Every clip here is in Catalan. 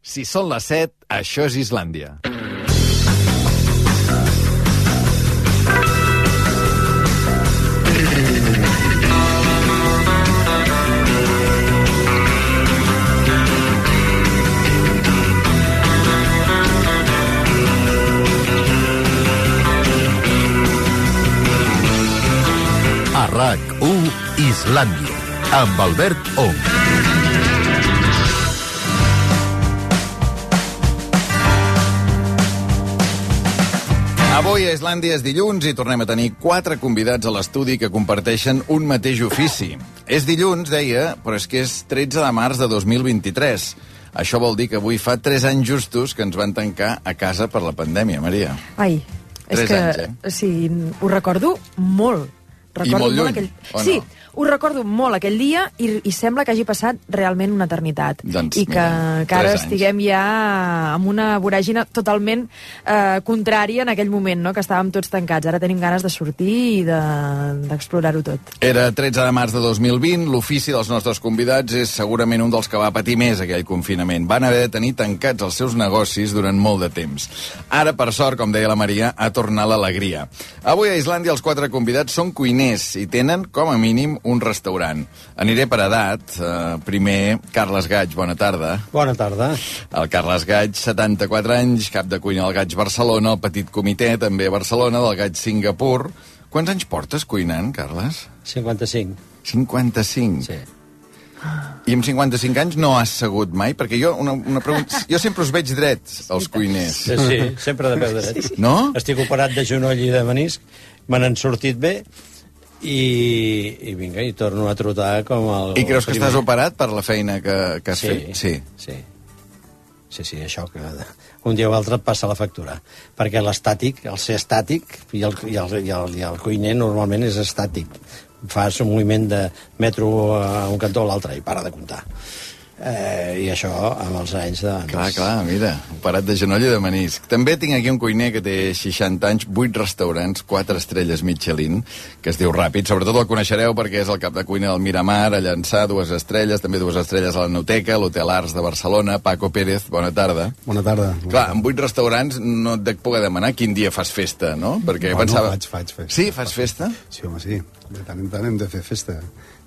Si són les 7, això és Islàndia. A RAC1 Islàndia, amb Albert Ong. Avui a Islàndia és dilluns i tornem a tenir quatre convidats a l'estudi que comparteixen un mateix ofici. És dilluns, deia, però és que és 13 de març de 2023. Això vol dir que avui fa 3 anys justos que ens van tancar a casa per la pandèmia, Maria. Ai, és Tres que anys, eh? sí, ho recordo molt. Recordo molt lluny, aquell... o Sí, no? ho recordo molt aquell dia i, i sembla que hagi passat realment una eternitat. Doncs I que, mira, que ara tres anys. estiguem ja amb una voràgina totalment eh, contrària en aquell moment, no? que estàvem tots tancats. Ara tenim ganes de sortir i de- d'explorar-ho de, tot. Era 13 de març de 2020, l'ofici dels nostres convidats és segurament un dels que va patir més aquell confinament. Van haver de tenir tancats els seus negocis durant molt de temps. Ara, per sort, com deia la Maria, ha tornat l'alegria. Avui a Islàndia els quatre convidats són cuiners i tenen, com a mínim, un restaurant. Aniré per edat. Uh, primer, Carles Gaig, bona tarda. Bona tarda. El Carles Gaig, 74 anys, cap de cuina del Gaig Barcelona, el petit comitè també a Barcelona, del Gaig Singapur. Quants anys portes cuinant, Carles? 55. 55. Sí. I amb 55 anys no has segut mai? Perquè jo, una, una pregunta... Jo sempre us veig drets, els cuiners. Sí, sí, sempre de peu dret. No? Estic operat de genoll i de menisc, me n'han sortit bé, i, i vinga, i torno a trotar com el... I creus que primer. estàs operat per la feina que, que has Sí, fet? Sí. sí. Sí, sí, això que un dia o altre et passa la factura. Perquè l'estàtic, el ser estàtic, i el, i, el, i, el, i el cuiner normalment és estàtic. Fas un moviment de metro a un cantó a l'altre i para de comptar. Eh, I això, amb els anys de... Clar, clar, mira, operat de genoll i de menisc. També tinc aquí un cuiner que té 60 anys, 8 restaurants, 4 estrelles Michelin, que es diu Ràpid. Sobretot el coneixereu perquè és el cap de cuina del Miramar, a Llançà, dues estrelles, també dues estrelles a la Noteca, l'Hotel Arts de Barcelona. Paco Pérez, bona tarda. Bona tarda. Clar, amb 8 restaurants no et dec poder demanar quin dia fas festa, no? Perquè Bueno, pensava... faig, faig festa. Sí, fas festa? Sí, home, sí. De tant en tant hem de fer festa.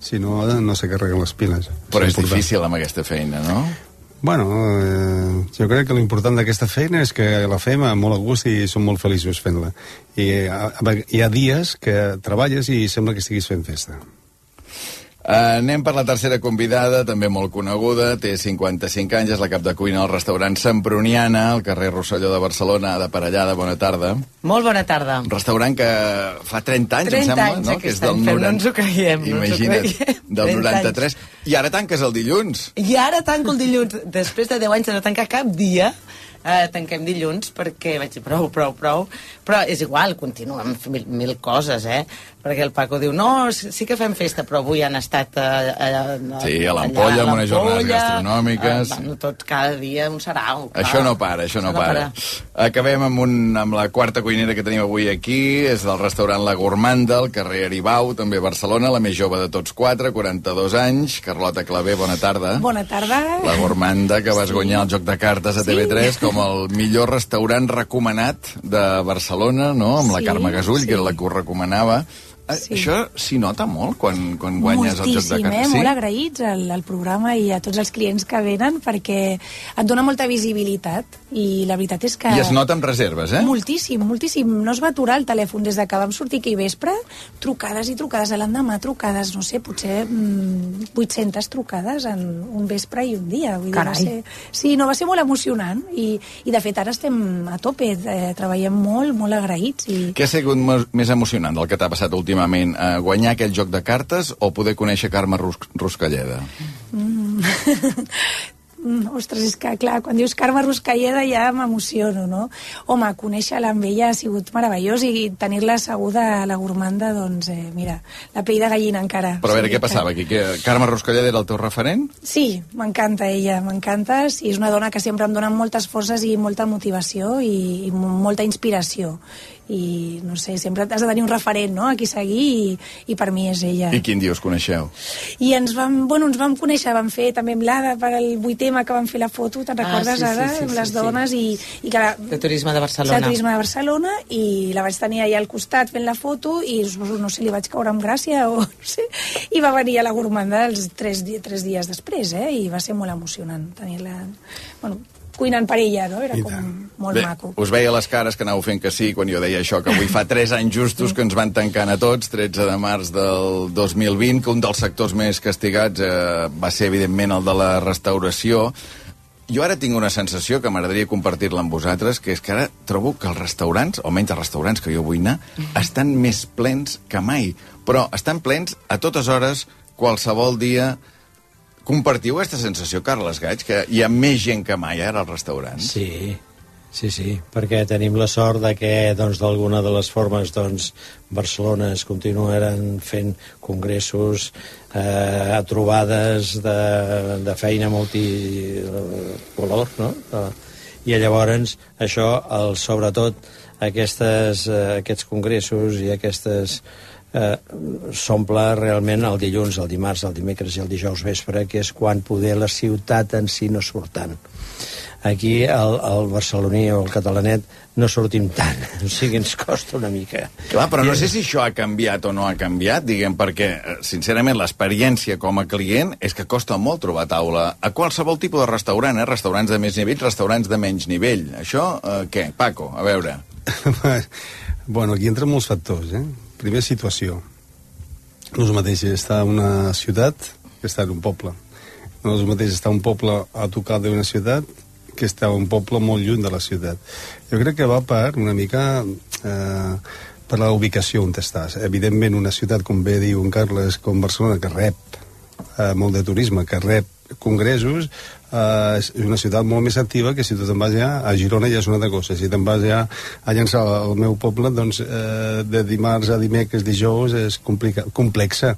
Si no, no se carreguen les piles. Però és important. difícil amb aquesta feina, no? Bueno, eh, jo crec que l'important d'aquesta feina és que la fem amb molt a gust i som molt feliços fent-la. I a, hi ha dies que treballes i sembla que estiguis fent festa. Uh, anem per la tercera convidada, també molt coneguda, té 55 anys, és la cap de cuina al restaurant Semproniana, al carrer Rosselló de Barcelona, de Parellada, bona tarda. Molt bona tarda. Un restaurant que fa 30 anys, 30 em sembla, anys no? que és del any, però no ens ho no ho Imagina't, creiem. del 30 93. I ara tanques el dilluns. I ara tanco el dilluns, després de 10 anys de no tancar cap dia, eh, tanquem dilluns perquè vaig dir prou, prou, prou, però és igual, continuem fent mil, mil coses, eh? Perquè el Paco diu, no, sí sí que fem festa, però avui han estat eh, eh, Sí, a l'Ampolla, amb a unes jornades gastronòmiques. Eh, bueno, tots cada dia un sarau. clar. Això no para, això no para. Acabem amb, un, amb la quarta cuinera que tenim avui aquí, és del restaurant La Gourmanda, al carrer Aribau, també a Barcelona, la més jove de tots quatre, 42 anys. Carlota Clavé, bona tarda. Bona tarda. La Gourmanda, que vas guanyar el joc de cartes a Sí. TV3 com el millor restaurant recomanat de Barcelona, no? Amb la Sí, Carme Gasull, sí. que era la que ho recomanava. Eh, Sí. Això s'hi nota molt quan, quan guanyes el joc de Moltíssim, cartes? eh? Molt agraïts al, al programa i a tots els clients que venen perquè et dona molta visibilitat i la veritat és que... I es nota amb reserves, eh? Moltíssim, moltíssim. No es va aturar el telèfon des de que vam sortir aquí vespre. Trucades i trucades a l'endemà, trucades, no sé, potser mm, 800 trucades en un vespre i un dia. Vull dir, va Carai. ser... Sí, no, va ser molt emocionant i, i de fet ara estem a tope, eh, treballem molt, molt agraïts i... Què ha sigut més emocionant del que t'ha passat últimament? Eh, guanyar aquell joc de cartes o poder conèixer Carme Rus Ruscalleda? Mm, ostres, és que clar, quan dius Carme Ruscalleda ja m'emociono, no? Home, conèixer-la amb ella ha sigut meravellós i tenir-la asseguda a la gourmanda, doncs, eh, mira, la pell de gallina encara. Però a veure, Sí, què passava aquí? Que Carme Ruscalleda era el teu referent? Sí, m'encanta ella, m'encanta. Sí, és una dona que sempre em dona moltes forces i molta motivació i, i mo- molta inspiració. I no sé, sempre has de tenir un referent no? a qui seguir i, i per mi és ella I quin dia us coneixeu? i ens vam, bueno, ens vam conèixer, vam fer també amb l'Ada per al vuitema que vam fer la foto, te'n Ah, recordes, sí, sí, Ada? sí, amb sí, les sí. dones i, i que la, De turisme de Barcelona. de turisme de Barcelona i la vaig tenir allà al costat fent la foto i no sé, li vaig caure amb gràcia o no sé, i va venir a la gourmanda els tres, tres dies després, eh? i va ser molt emocionant tenir-la, bueno, cuinant per ella, no? Era com molt Bé, maco. us veia les cares que anàveu fent que sí quan jo deia això, que avui fa 3 anys justos que ens van tancant a tots, 13 de març del 2020, que un dels sectors més castigats eh, va ser, evidentment, el de la restauració. Jo ara tinc una sensació que m'agradaria compartir-la amb vosaltres, que és que ara trobo que els restaurants, almenys els restaurants que jo vull anar, estan més plens que mai. Però estan plens a totes hores, qualsevol dia... Compartiu aquesta sensació, Carles Gaig, que hi ha més gent que mai ara als restaurants? Sí, sí, sí, perquè tenim la sort de que doncs, d'alguna de les formes doncs, Barcelona es continuaran fent congressos, eh, trobades de, de feina multicolor, no? Eh, I llavors això, el, sobretot aquestes, eh, aquests congressos i aquestes eh, s'omple realment el dilluns, el dimarts, el dimecres i el dijous vespre, que és quan poder la ciutat en si no surt tant. Aquí el, el barceloní o el catalanet no sortim tant, o sigui, ens costa una mica. Clar, però no sé si això ha canviat o no ha canviat, diguem, perquè, eh, sincerament, l'experiència com a client és que costa molt trobar taula a qualsevol tipus de restaurant, eh? restaurants de més nivell, restaurants de menys nivell. Això, eh, què? Paco, a veure. bueno, aquí entren molts factors, eh? Primer, situació. No és el mateix estar en una ciutat que estar en un poble. No és el mateix estar un poble a tocar d'una ciutat que estar un poble molt lluny de la ciutat. Jo crec que va per una mica eh, per la ubicació on estàs. Evidentment, una ciutat, com bé diu en Carles, com Barcelona, que rep eh, molt de turisme, que rep congressos, eh, és una ciutat molt més activa que si tu te'n vas ja a Girona ja és una altra cosa. Si te'n vas ja a llançar al meu poble, doncs eh, de dimarts a dimecres, dijous, és complica, complexa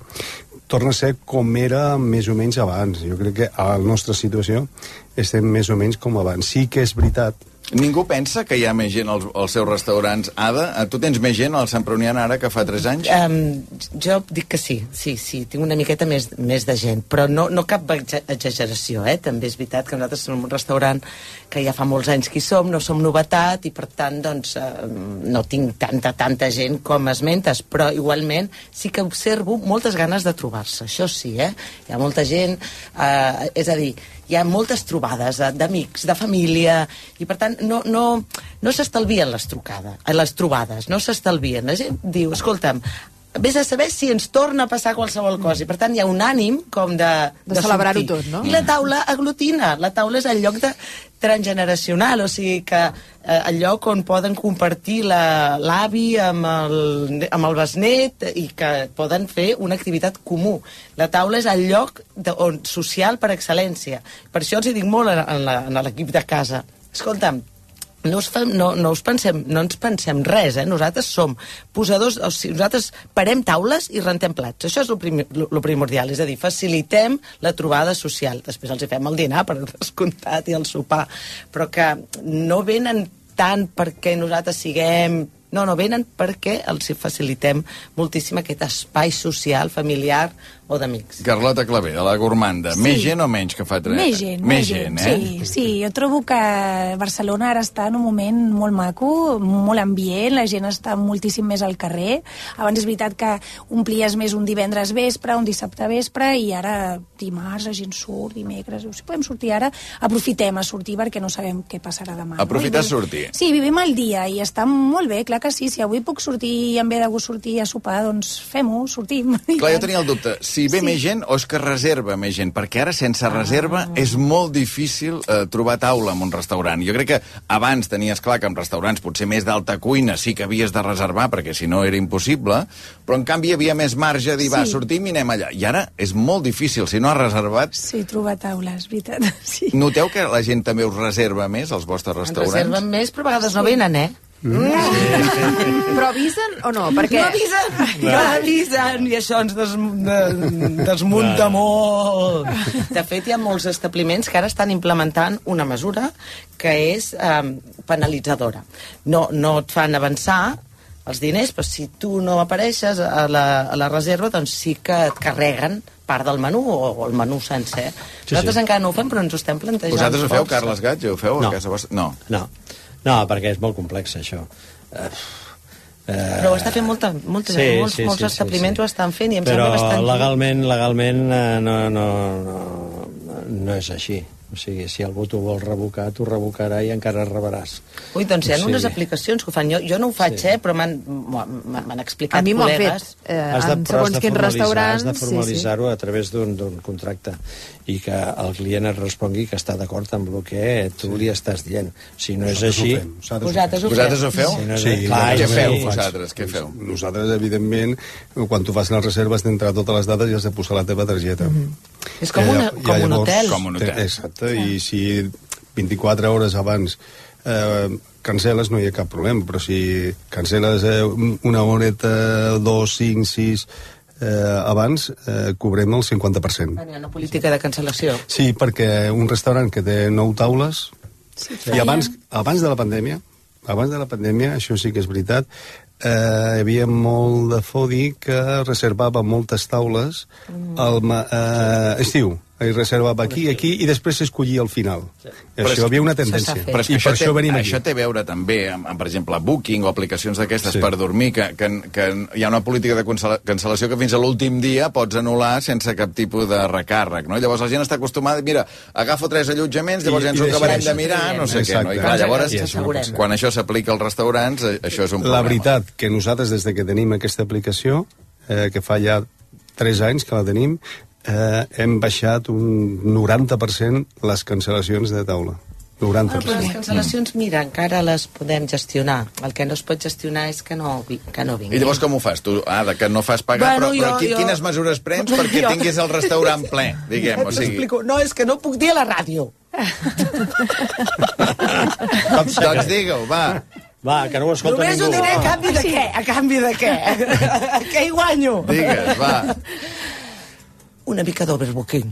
torna a ser com era més o menys abans. Jo crec que a la nostra situació estem més o menys com abans. Sí que és veritat Ningú pensa que hi ha més gent als, als seus restaurants. Ada, eh, tu tens més gent al Sant Pruniana ara que fa 3 anys? Um, jo dic que sí, sí, sí, tinc una miqueta més, més de gent, però no, no cap exa- exageració, eh? També és veritat que nosaltres som un restaurant que ja fa molts anys que som, no som novetat i per tant, doncs, uh, no tinc tanta, tanta gent com esmentes, però igualment sí que observo moltes ganes de trobar-se, això sí, eh? Hi ha molta gent, uh, és a dir, hi ha moltes trobades eh, d'amics, de família, i per tant no, no, no s'estalvien les trucades, eh, les trobades, no s'estalvien. La gent diu, escolta'm, vés a saber si ens torna a passar qualsevol cosa. I per tant hi ha un ànim com de... De celebrar-ho sortir. tot, no? I la taula aglutina. La taula és el lloc de transgeneracional, o sigui que eh, el lloc on poden compartir la- l'avi amb, el, amb el besnet i que poden fer una activitat comú. La taula és el lloc de, on, social per excel·lència. Per això els hi dic molt la- a l'equip de casa. Escolta'm, no, us fem, no, no, us pensem, no ens pensem res, eh? Nosaltres som posadors, o sigui, nosaltres parem taules i rentem plats. Això és el prim, primordial, és a dir, facilitem la trobada social. Després els hi fem el dinar, per descomptat, i el sopar. Però que no venen tant perquè nosaltres siguem... No, no, venen perquè els facilitem moltíssim aquest espai social, familiar o d'amics. Carlota Clavé, de la Gourmanda. Sí. Més gent o menys que fa 3? Més gent, més gent, eh? Sí, sí, jo trobo que Barcelona ara està en un moment molt maco, molt ambient, la gent està moltíssim més al carrer. Abans és veritat que omplies més un divendres vespre, un dissabte vespre, i ara dimarts la gent surt, dimecres... Si podem sortir ara, aprofitem a sortir perquè no sabem què passarà demà. Aprofitar no? I sortir. Sí, vivim el dia i està molt bé, clar que sí. Si avui puc sortir i em ve de gust sortir a sopar, doncs fem-ho, sortim. Clar, jo tenia el dubte, si ve Sí. més gent o és que reserva més gent, perquè ara sense reserva és molt difícil eh, trobar taula en un restaurant. Jo crec que abans tenies clar que en restaurants potser més d'alta cuina sí que havies de reservar, perquè si no era impossible, però en canvi hi havia més marge de dir, va, Sí. sortim i anem allà. I ara és molt difícil, si no has reservat... Sí, trobar taules, veritat. Sí. Noteu que la gent també us reserva més als vostres En restaurants? reserven més, però a vegades no venen, eh? Però avisen o no? Perquè... No avisen, no avisen, i això ens des, de, desmunta molt. De fet, hi ha molts establiments que ara estan implementant una mesura que és eh, penalitzadora. No, no et fan avançar, els diners, però si tu no apareixes a la, a la reserva, doncs sí que et carreguen part del menú o, o el menú sencer. Sí, Nosaltres sí. encara no ho fem, però ens ho estem plantejant. Vosaltres ho feu, força. Carles Gatge? Ho feu No. a casa vostra? No. No, no, perquè és molt complex, això. Eh, eh, Però ho està fent molta, molta, sí, molts, sí, molts establiments ho estan fent i em Però sembla bastant... legalment, legalment eh, no, no, no, no és així. O sigui, si algú t'ho vol revocar, t'ho revocarà i encara rebràs. Ui, doncs hi ha O sigui- unes aplicacions que ho fan. Jo, jo no ho faig, sí. eh, però m'han explicat A mi m'ho han fet. Eh, Has de, però segons quins restaurants... Has de sí, sí. formalitzar-ho a través d'un d'un contracte i que el client et respongui que està d'acord amb el que tu li estàs dient. Si no és així... ho Vosaltres ho Vosaltres ho feu? Si no Sí, clar, què feu, vosaltres? Què feu? Nosaltres, evidentment, quan tu fas la reserva has d'entrar totes les dades i has de posar la teva targeta. Mm -hmm. És com, una, com un hotel. Com un hotel. Exacte, i si 24 hores abans eh, cancel·les no hi ha cap problema, però si cancel·les eh, una horeta, dos, cinc, sis eh, abans, eh, cobrem el 50%. Bueno, hi ha una política de cancel·lació. Sí, perquè un restaurant que té nou taules, Sí, i abans, abans de la pandèmia, abans de la pandèmia, això sí que és veritat, eh, hi havia molt de fodi que reservava moltes taules al ma- eh, estiu. I reservava aquí, aquí, i després s'escollia al final. I Però és això hi que havia una això tendència. Però és que I això, per té, això venim aquí. això té a veure també amb, amb, per exemple, Booking o aplicacions d'aquestes Sí. per dormir, que, que, que hi ha una política de cancel·la- cancel·lació que fins a l'últim dia pots anul·lar sense cap tipus de recàrrec, no? Llavors la gent està acostumada, mira, agafo tres allotjaments, llavors I- ja ens ho acabarem això. de mirar, no sé què, no? I Exacte. clar, llavors, assegurem. quan això s'aplica als restaurants, eh, això és un La problema. veritat que nosaltres, des de que tenim aquesta aplicació, eh, que fa ja 3 anys que la tenim, eh, hem baixat un 90% les cancel·lacions de taula. 90%. Ah, però les cancel·lacions, mira, encara les podem gestionar. El que no es pot gestionar és que no, vi- que no vinguin. I llavors com ho fas? Tu, ah, de que no fas pagar, Bueno, però, però jo- qui, jo- quines mesures prens perquè Jo- tinguis el restaurant ple, diguem, o sigui... No, és que no puc dir a la ràdio. Doncs digue-ho, va. Va, que no ho escolta Només ho ningú. diré a canvi de què? A canvi de què? què hi guanyo? Digues, va. Una mica d'overbooking.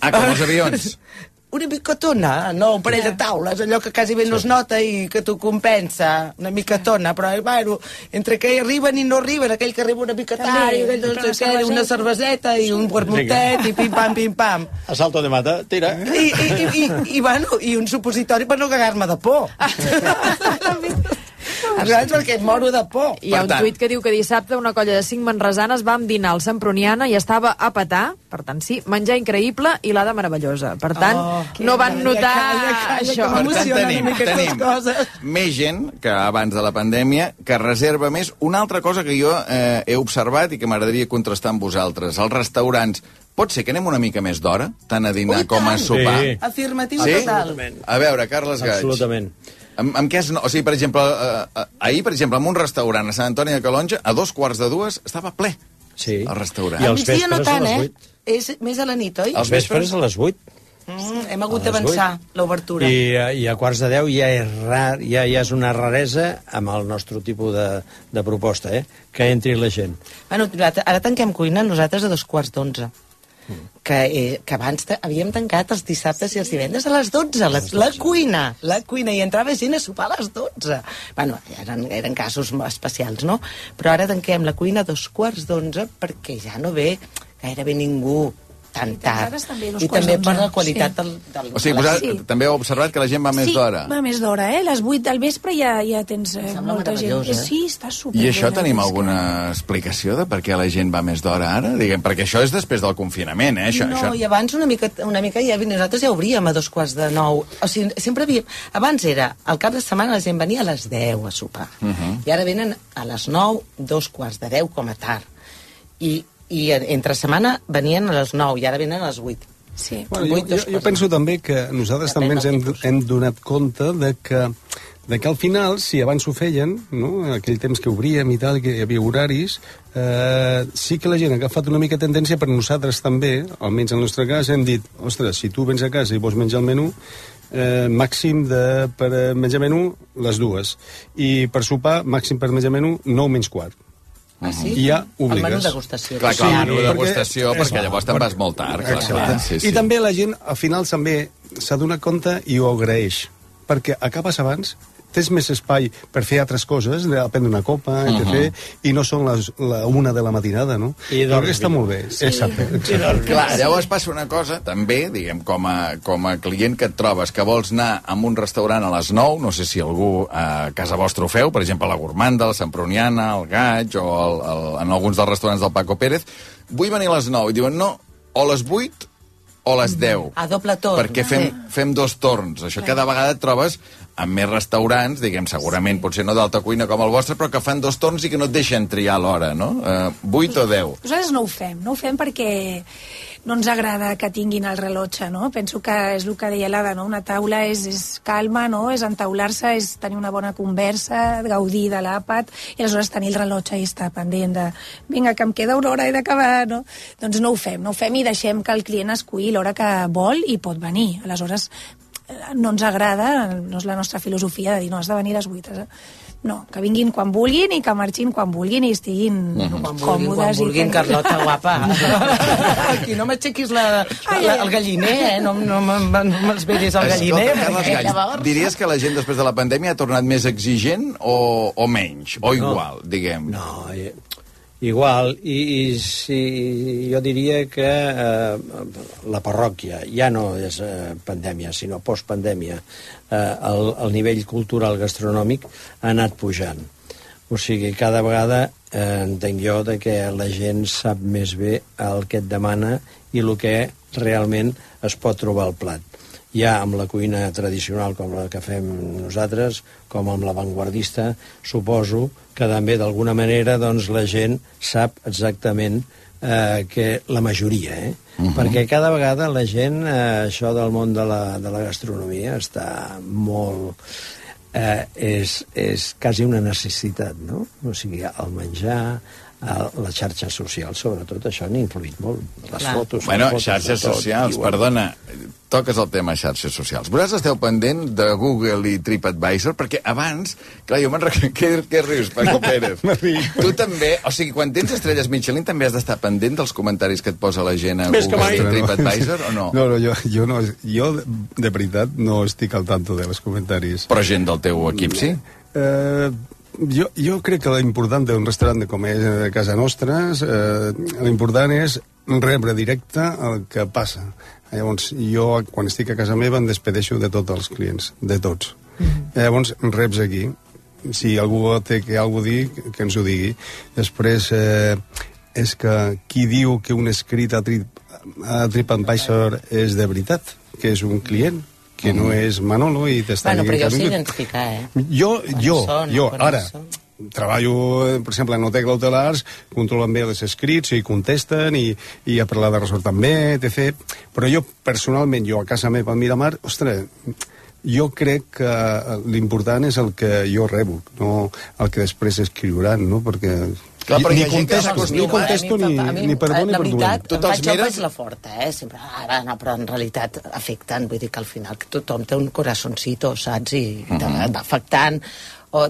Ah, com els avions. Una micotona, no un parell de taules, allò que quasi bé no es nota i que t'ho compensa, una micotona, però bueno, entre que arriben i no arriben, aquell que arriba una mica tard, i aquell no una cerveseta i un vermutet i pim-pam, pim-pam. Asalto de mata, tira. I, i, i, i, i, bueno, i un supositori per no cagar-me de por. Saps? Perquè em moro de por. Hi ha un tant- tuit que diu que dissabte una colla de cinc manresanes vam dinar al Semproniana i estava a petar, per tant sí, menjar increïble i l'ada meravellosa. Per tant, Oh, no van notar calla, calla, això. que Per tant, tenim, tenim coses. més gent que abans de la pandèmia que reserva més. Una altra cosa que jo eh, he observat i que m'agradaria contrastar amb vosaltres. Els restaurants, pot ser que anem una mica més d'hora, tant a dinar Ui, com a tant. sopar? Sí. Afirmatiu Sí? total. A veure, Carles Gaig. Absolutament. Amb, amb què es, no- o sigui, per exemple, eh, eh, ahir, per exemple, en un restaurant a Sant Antoni de Calonja, a dos quarts de dues, estava ple. Sí. El restaurant. I els migdia no vespres a tant, les eh? vuit. És més a la nit, oi? Els vespres a les 8. Mm, hem hagut d'avançar l'obertura. I, eh, I a quarts de 10 ja és, rar, ja, ja és una raresa amb el nostre tipus de, de proposta, eh? que entri la gent. Bueno, ara tanquem cuina nosaltres a dos quarts d'onze. Que, eh, que abans havíem tancat els dissabtes i els divendres a les 12, la, la cuina, la cuina, i entrava gent a sopar a les 12. Bueno, eren, eren casos especials, no? Però ara tanquem la cuina a dos quarts d'onze perquè ja no ve gairebé ningú tan I tard. també I també per la qualitat sí. del, del... O sigui, de la- vosaltres Sí. també heu observat que la gent va més sí, d'hora. va més d'hora, eh? Les 8 del vespre ja, ja tens eh, molta gent. eh? Sí, està super I això tenim alguna explicació de per què la gent va més d'hora ara? Diguem, perquè això és després del confinament, eh? Això, no, això... i abans una mica, una mica ja, nosaltres ja obríem a dos quarts de nou. O sigui, sempre havíem... Abans era, al cap de setmana la gent venia a les 10 a sopar. Uh Mhm. -huh. I ara venen a les 9, dos quarts de 10 com a tard. I, i entre setmana venien a les 9 i ara venen a les 8. Sí. Bueno, jo, Vuit, dos jo, jo quarts. penso també que nosaltres Depèn també ens hem, tipus. hem donat compte de que, de que al final, si abans ho feien, no? aquell temps que obríem i tal, que hi havia horaris, eh, sí que la gent ha agafat una mica tendència, però nosaltres també, almenys en el nostre cas, hem dit, ostres, si tu vens a casa i vols menjar el menú, eh, màxim de, per eh, menjar menú les dues i per sopar màxim per menjar menú 9 menys quart Ah, sí? I ja El menú obligues. degustació. Clar, clar, Sí, menú perquè- degustació, perquè, Exacte. llavors te'n vas molt tard. Clar, clar, sí, sí. I també la gent, al final, també s'ha donat compte i ho agraeix. Perquè acabes abans, tens més espai per fer altres coses, de prendre una copa, etc. Uh -huh. i no són les, la una de la matinada, no? I que està molt bé. Exacte, exacte. Clar, llavors passa una cosa, també, diguem, com a, com a client que et trobes, que vols anar a un restaurant a les 9, no sé si algú a casa vostra ho feu, per exemple, la Gourmanda, la Semproniana, el Gaig, o el, el, en alguns dels restaurants del Paco Pérez, vull venir a les 9, i diuen, no, o a les 8 o a les 10. A doble torn. Perquè fem, Sí. fem dos torns. Això cada vegada et trobes amb més restaurants, diguem, segurament, potser no d'alta cuina com el vostre, però que fan dos torns i que no et deixen triar l'hora, no? Uh, 8 o 10. Nosaltres no ho fem, no ho fem perquè no ens agrada que tinguin el rellotge, no? Penso que és el que deia l'Ada, no? Una taula és, és calma, no? És entaular-se, és tenir una bona conversa, gaudir de l'àpat, i aleshores tenir el rellotge i estar pendent de vinga, que em queda una hora, he d'acabar, no? Doncs no ho fem, no ho fem i deixem que el client esculli l'hora que vol i pot venir. Aleshores, eh, no ens agrada, no és la nostra filosofia de dir no, has de venir a les 8. eh? No, que vinguin quan vulguin i que marxin quan vulguin i estiguin Quan vulguin, còmodes. quan i vulguin, que- Carlota, guapa. Aquí no m'aixequis la, la, el galliner, eh? No, no, me- no me'ls veris el galliner. Escolta, Carles perquè Gall, llavors- diries que la gent després de la pandèmia ha tornat més exigent o, o menys? O No. igual, diguem? No, i- igual, i, i si jo diria que eh, la parròquia ja no és eh, pandèmia, sinó postpandèmia, eh, el, el nivell cultural gastronòmic ha anat pujant. O sigui, cada vegada eh, entenc jo de que la gent sap més bé el que et demana i el que realment es pot trobar al plat ja amb la cuina tradicional com la que fem nosaltres, com amb l'avantguardista, suposo que també d'alguna manera doncs, la gent sap exactament eh, que la majoria, eh? Uh -huh. Perquè cada vegada la gent, eh, això del món de la, de la gastronomia està molt... Eh, és, és quasi una necessitat, no? O sigui, el menjar, les xarxes socials, sobretot, això n'ha influït molt. Les Clar. fotos... les Bueno, fotos de xarxes tot, socials, diuen. perdona, toques el tema xarxes socials. Vosaltres esteu pendent de Google i TripAdvisor, perquè abans, clar, jo me'n recordo... Què, què rius, Paco Pérez? tu també, o sigui, quan tens estrelles Michelin també has d'estar pendent dels comentaris que et posa la gent a Més que Google i. TripAdvisor, o no? No, no, jo, jo, no, jo de veritat no estic al tanto de els comentaris. Però gent del teu equip, sí? Eh, jo, jo crec que l'important d'un restaurant de com és a casa nostra, eh, l'important és rebre directe el que passa. Llavors, jo, quan estic a casa meva, em despedeixo de tots els clients, de tots. Mm -hmm. Llavors, reps aquí. Si algú té que algú dir, que ens ho digui. Després, eh, és que qui diu que un escrit a, Trip, a TripAdvisor és de veritat, que és un client, que no és Manolo i t'està Bueno, però jo sé identificar, eh? Jo, Quan jo, són, jo, ara, són. treballo, eh, per exemple, en hotel hotelars, controlen bé els escrits i contesten i, i a parlar de resort també, etc. Però jo, personalment, jo a casa meva a Miramar, ostres, jo crec que l'important és el que jo rebo, no el que després escriuran, no? Perquè Clar, però ni que contesto, ni contesto ni, mi, ni per bon ni la per veritat, dolent. Tu em te'ls faig, jo mires? la forta, eh? Sempre, ara, no, però en realitat afecten, vull dir que al final que tothom té un corazoncito, saps? I uh Mhm. -huh. va afectant. O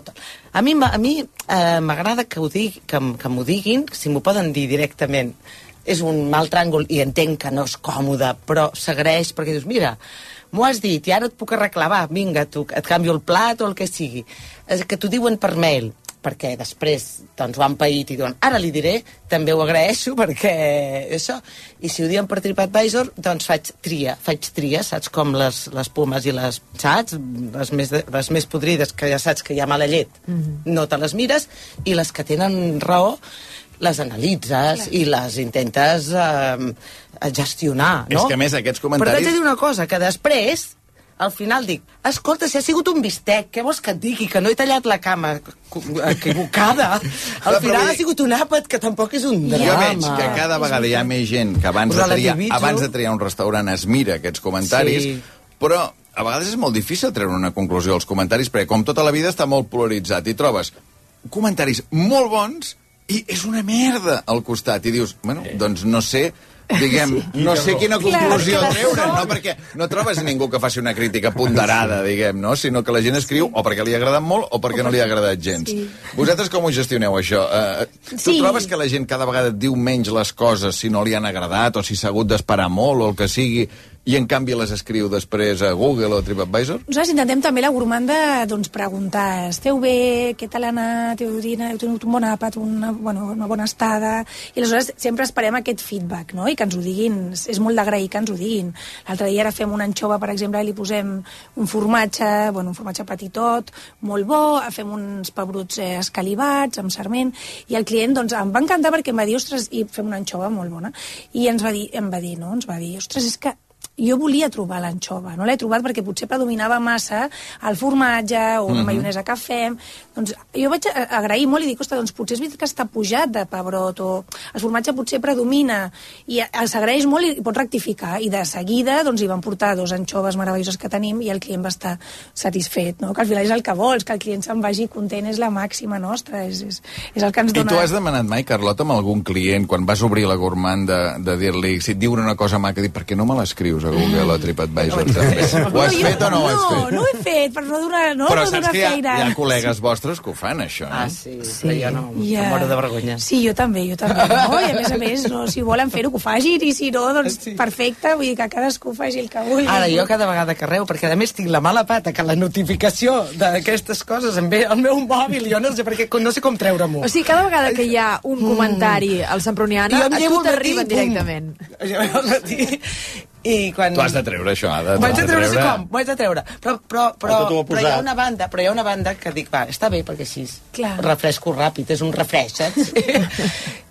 a mi, a mi eh, m'agrada que, ho dig, que, que m'ho diguin, si m'ho poden dir directament. És un mal tràngol i entenc que no és còmode, però s'agraeix perquè dius, mira, m'ho has dit i ara et puc arreglar, va, vinga, tu, et canvio el plat o el que sigui. És que t'ho diuen per mail perquè després doncs, ho han paït i diuen ara li diré, també ho agraeixo perquè això, i si ho diuen per TripAdvisor doncs faig tria, faig tria saps com les, les pomes i les saps, les més, de, les més podrides que ja saps que hi ha mala llet mm -hmm. no te les mires, i les que tenen raó les analitzes i les intentes eh, gestionar, no? És que, a més, aquests Però comentaris- t'haig de dir una cosa, que després al final dic, escolta, si ha sigut un bistec, què vols que et digui? Que no he tallat la cama equivocada. Al final ha sigut un àpat que tampoc és un drama. Jo veig que cada vegada hi ha més gent que abans de, triar, abans de triar un restaurant es mira aquests comentaris, Sí. però a vegades és molt difícil treure una conclusió als comentaris, perquè com tota la vida està molt polaritzat, i trobes comentaris molt bons i és una merda al costat, i dius, bueno, doncs no sé diguem, no sé quina conclusió Clar, treure, clar. no? Perquè no trobes ningú que faci una crítica ponderada, diguem, no? Sinó que la gent escriu o perquè li ha agradat molt o perquè no li ha agradat gens. Sí. Vosaltres com ho gestioneu, això? Uh, tu Sí. trobes que la gent cada vegada et diu menys les coses si no li han agradat o si s'ha hagut d'esperar molt o el que sigui i en canvi les escriu després a Google o a TripAdvisor? Nosaltres intentem també la gourmanda doncs, preguntar esteu bé, què tal ha anat, heu, dinat, heu tingut un bon àpat, una, bueno, una bona estada... I aleshores sempre esperem aquest feedback, no? I que ens ho diguin, és molt d'agrair que ens ho diguin. L'altre dia ara fem una anxova, per exemple, i li posem un formatge, bueno, un formatge petitot, molt bo, fem uns pebrots eh, escalivats, amb sarment, i el client doncs, em va encantar perquè em va dir, ostres, i fem una anxova molt bona. I ens va dir, em va dir, no? Ens va dir, ostres, és que jo volia trobar l'anxova, no l'he trobat perquè potser predominava massa el formatge o la Mhm. maionesa que fem. Doncs jo vaig agrair molt i dic, ostres, doncs potser és veritat que està pujat de pebrot o el formatge potser predomina i s'agraeix molt i pot rectificar. I de seguida doncs, hi van portar dos anxoves meravelloses que tenim i el client va estar satisfet, no? que al final és el que vols, que el client se'n vagi content és la màxima nostra, és, és, és el que ens I dona... tu has demanat mai, Carlota, amb algun client, quan vas obrir la gourmand, de, de dir-li, si et diuen una cosa maca, dir, per què no me l'escrius a Google o a TripAdvisor? també? Ho has fet o no ho has no, fet? No, ho he fet, per no donar, no, Però no saps donar que hi ha, feina. hi ha col·legues vostres que ho fan, això, no? Ah, sí, sí. però jo no, Ja. em moro de vergonya. Sí, jo també, jo també. No? I a més a més, no, si volen fer-ho, que ho facin, i si no, doncs Sí. perfecte, vull dir que cadascú faci el que vulgui. Ara, jo cada vegada que reu, perquè a més tinc la mala pata que la notificació d'aquestes coses em ve al meu mòbil, jo no sé, perquè no sé com treure-m'ho. O sigui, cada vegada que hi ha un comentari al Semproniana, a tu t'arriben directament. Jo al matí, I quan... Tu has de treure això, Ada. Ho haig de treure, sé com, ho haig de treure. Però, però, però, Ah, però hi ha una banda, però hi ha una banda que dic, va, està bé, perquè així Clar. refresco ràpid, és un refresc, saps?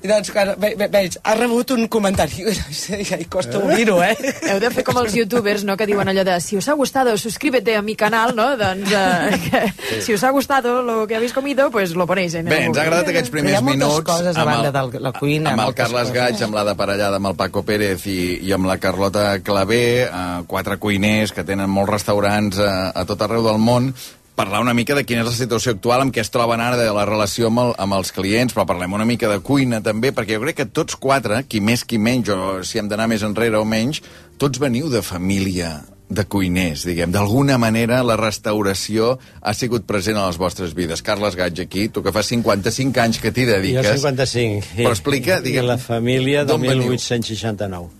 I doncs, quan ve, ve, veig, ha rebut un comentari, i costa obrir-ho, eh? Heu de fer com els youtubers, no?, que diuen allò de si os ha gustado, suscríbete a mi canal, no? Doncs, eh, que, si os ha gustado lo que habéis comido, pues lo ponéis en el Bé, ens ha agradat aquests primers Però hi ha moltes minuts coses a amb banda de la cuina, amb el Carles coses. Gaig, amb la de parellada amb el Paco Pérez i, i amb la Carlota Clavé, eh, quatre cuiners que tenen molts restaurants a, a tot arreu del món, parlar una mica de quina és la situació actual, amb què es troben ara de la relació amb, el, amb els clients, però parlem una mica de cuina també, perquè jo crec que tots quatre, qui més qui menys, o si hem d'anar més enrere o menys, tots veniu de família de cuiners, diguem. D'alguna manera la restauració ha sigut present a les vostres vides. Carles Gaig aquí, tu que fa 55 anys que t'hi Jo dediques... 55. Però explica, I diguem, la família de d'on veniu?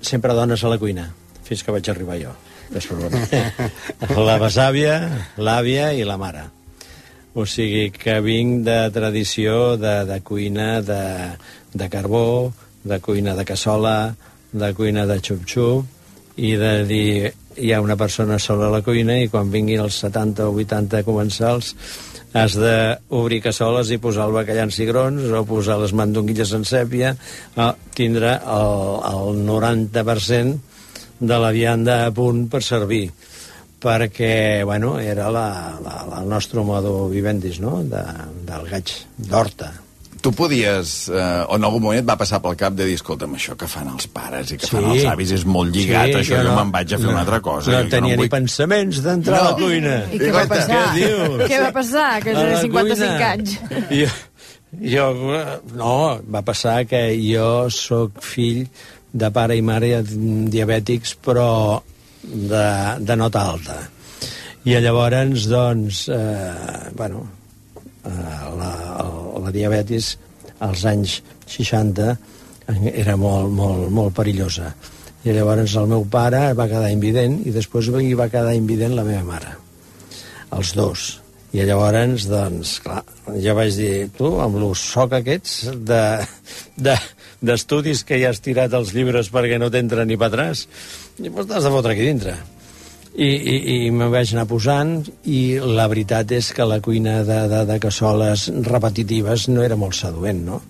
1869. Sempre dones a la cuina, fins que vaig arribar jo. La besàvia, l'àvia i la mare. O sigui que vinc de tradició de, de cuina de, de carbó, de cuina de cassola, de cuina de xup-xup, i de dir hi ha una persona sola a la cuina i quan vinguin els 70 o 80 comensals has d'obrir cassoles i posar el bacallà en cigrons o posar les mandonguilles en sèpia o tindre el, el 90% de la vianda a punt per servir perquè, bueno, era la, la, la, el nostre modo vivendis, no?, de, del gaig d'horta. Tu podies, eh, o en algun moment et va passar pel cap de dir, escolta'm, això que fan els pares i que fan els avis és molt lligat, això jo, me'n vaig a fer una altra cosa. No jo, tenia jo ni pensaments d'entrar a la No. cuina. I què va passar? què dius? Què va passar? Que A jo la 55 cuina. anys. Jo, jo, no, va passar que jo sóc fill de pare i mare diabètics, però de, de nota alta. I llavors, doncs, eh, bueno, la, la diabetis als anys 60 era molt, molt, molt perillosa. I llavors el meu pare va quedar invident i després hi va quedar invident la meva mare. Els dos. I llavors, doncs, clar, jo vaig dir, tu, amb el soc aquests de, de, d'estudis que ja has tirat els llibres perquè no t'entra ni per atràs, doncs t'has de fotre aquí dintre. I, i, i me vaig anar posant i la veritat és que la cuina de, de, de cassoles repetitives no era molt seduent, no?